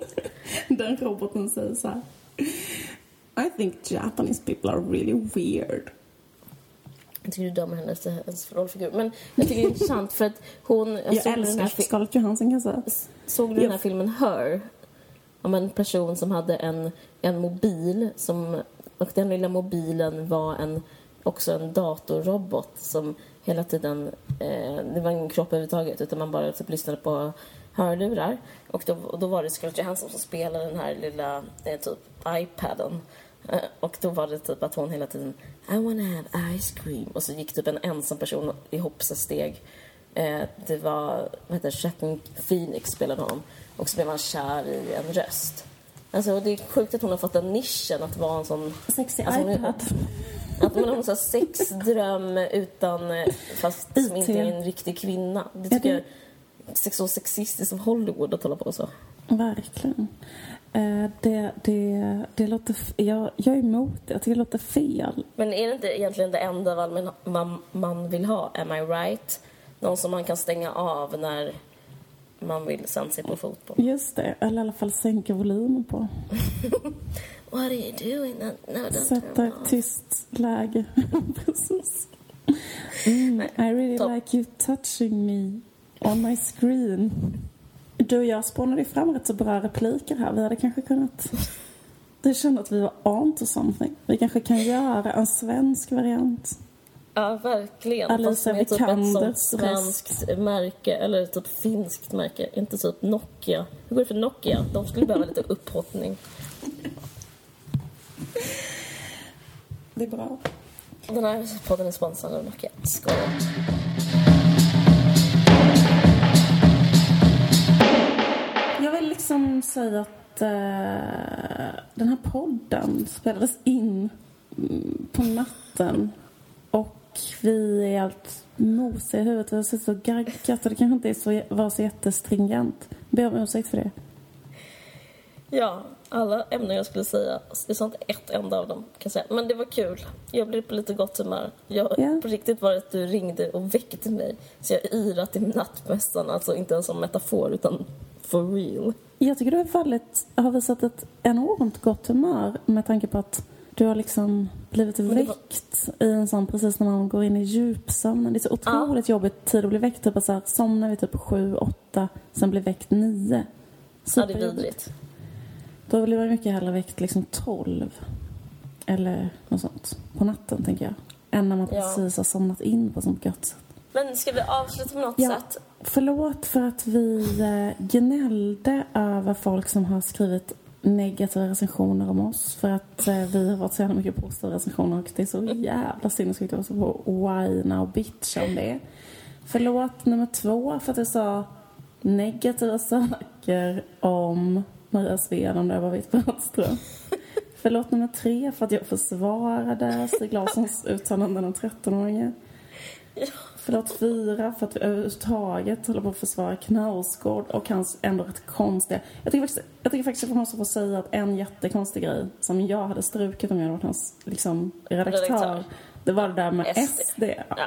den roboten säger så här. I think Japanese people are really weird. Jag tycker du dömer hennes, hennes rollfigur. Men jag tycker det är intressant för att hon... Jag, den älskar Scarlett Johansson kan jag säga. Såg du den här Jag- filmen Her? Om en person som hade en, en mobil som, och den lilla mobilen var en, också en datorrobot som hela tiden, eh, det var ingen kropp överhuvudtaget utan man bara typ lyssnade på hörlurar. Och då, och då var det Scarlett Johansson som spelade den här lilla eh, typ iPaden. Eh, och då var det typ att hon hela tiden I wanna have ice cream. Och så gick typ en ensam person i hoppsasteg Eh, det var, vad heter det, Phoenix spelade honom. Och så blev han kär i en röst. Alltså, och det är sjukt att hon har fått den nischen att vara en sån... Sexy Alltså, iPad. Att man har en sån här sexdröm utan... eh, Fast som inte är en riktig kvinna. Det tycker jag är så sexistiskt av Hollywood att hålla på så. Verkligen. Eh, det, det, det låter... Jag, jag är emot det. Jag tycker det låter fel. Men är det inte egentligen det enda man, man, man vill ha? Am I right? Någon som man kan stänga av när man vill sen se på fotboll. Just det. Eller i alla fall sänka volymen på. What are you doing? No, don't Sätta ett tyst läge. Precis. Mm, I really topp. like you touching me on my screen. Du och jag spånade fram rätt så bra repliker här. Vi hade kanske kunnat... Du kände att vi var on to something. Vi kanske kan göra en svensk variant. Ja, verkligen. Alicia Fast med typ ett sånt svenskt märke, eller typ finskt märke. Inte typ Nokia. Hur går det för Nokia? De skulle behöva lite upphottning. Det är bra. Den här podden är sponsrad av Nokia. Skål. Jag vill liksom säga att eh, den här podden spelades in mm, på natten och vi är helt mosiga i huvudet. Vi har suttit och gaggat och det kanske inte är så, var så jättestringent. Ber om ursäkt för det. Ja, alla ämnen jag skulle säga. Det är inte ett enda av dem, kan jag säga. Men det var kul. Jag blev på lite gott humör. Jag, Ja. På riktigt var det att du ringde och väckte mig. Så jag yrat i nattmässan. Alltså inte ens som metafor, utan for real. Jag tycker du har, fallit, har visat ett enormt gott humör med tanke på att Du har liksom blivit väckt i en sån precis när man går in i djupsömnen. Det är så otroligt jobbigt tid att bli väckt. Typ så här, somna vid typ sju, åtta, sen bli väckt nio. Ja, det är vidrigt. Då blir man mycket hellre väckt liksom tolv. Eller något sånt. På natten tänker jag. Än när man Ja. precis har somnat in på sånt gött sätt. Men ska vi avsluta på något Ja. sätt? Förlåt för att vi eh, gnällde över folk som har skrivit negativa recensioner om oss. För att eh, vi har fått så jävla mycket positiva recensioner och det är så jävla sinnessjukt att få whina och bitcha om det. Förlåt nummer två för att jag sa negativa saker om Maria Sved om det var vitt Brattström. Förlåt nummer tre för att jag försvarade Stig Larssons uttalanden om 13-åringen. Förlåt fyra för att vi överhuvudtaget håller på att försvara Knausgård och hans ändå rätt konstiga... Jag tycker faktiskt, jag tycker faktiskt att jag måste få säga att en jättekonstig grej som jag hade strukit om jag hade varit hans liksom, redaktör, Redaktör. det var det där med SD. SD. Ja. Ja.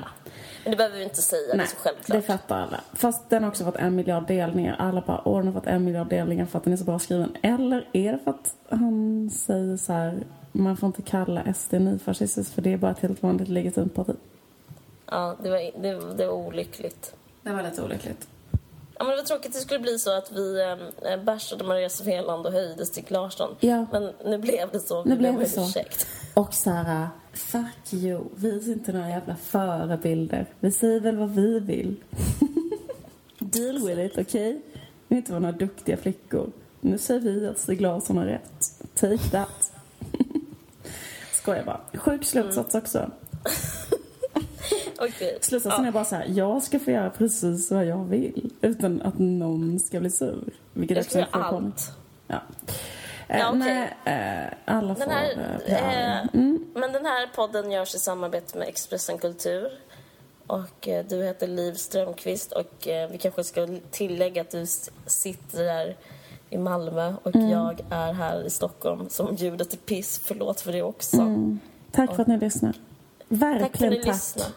Men det behöver vi inte säga, det är Nej, så självklart. det fattar alla. Fast den har också fått en miljard delningar. Alla bara, åh den har fått en miljard delningar för att den är så bra skriven. Eller är det för att han säger så här, man får inte kalla SD nyfascistiskt för det är bara ett helt vanligt legitimt parti. Ja, det var, det, det var olyckligt. Det var lite olyckligt. Ja, men det var tråkigt att det skulle bli så att vi äh, bashade Maria Svealand och höjde Stig Larsson. Ja. Men nu blev det så. Nu blev det så. ursäkt. Och Sara, fuck you. Vis inte några jävla förebilder. Vi säger väl vad vi vill. Deal with it, okej? Vi vill inte vara några duktiga flickor. Nu säger vi att Stig Larsson har rätt. Take that. Skojar bara. Sjuk slutsats också. Okej. Slutsatsen är bara så här, jag ska få göra precis vad jag vill utan att någon ska bli sur. Vilket Jag ska är göra allt. Ja. Eh, Ja, okej. Nej, eh, alla får Den här, eh, Mm. Men den här podden görs i samarbete med Expressen Kultur. Och eh, du heter Liv Strömqvist och eh, vi kanske ska tillägga att du sitter där i Malmö och Mm. jag är här i Stockholm som ljudet är piss. Förlåt för det också. Mm. Tack för att ni lyssnar. Verkligen Tack för att ni tack lyssnar.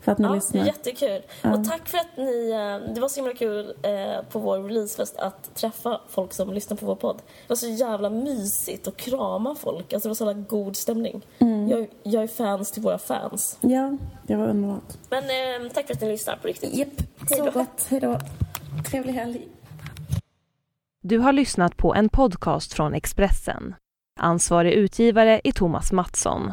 För att ni Ja, lyssnar. jättekul. Ja. Och tack för att ni... eh, Det var så himla kul eh, på vår releasefest att träffa folk som lyssnar på vår podd. Det var så jävla mysigt att krama folk. Alltså det var så jävla god stämning. Mm. Jag, jag är fans till våra fans. Ja, det var underbart. Men eh, tack för att ni lyssnar på riktigt. Japp, så gott. Hej då. Trevlig helg. Du har lyssnat på en podcast från Expressen. Ansvarig utgivare är Thomas Mattsson.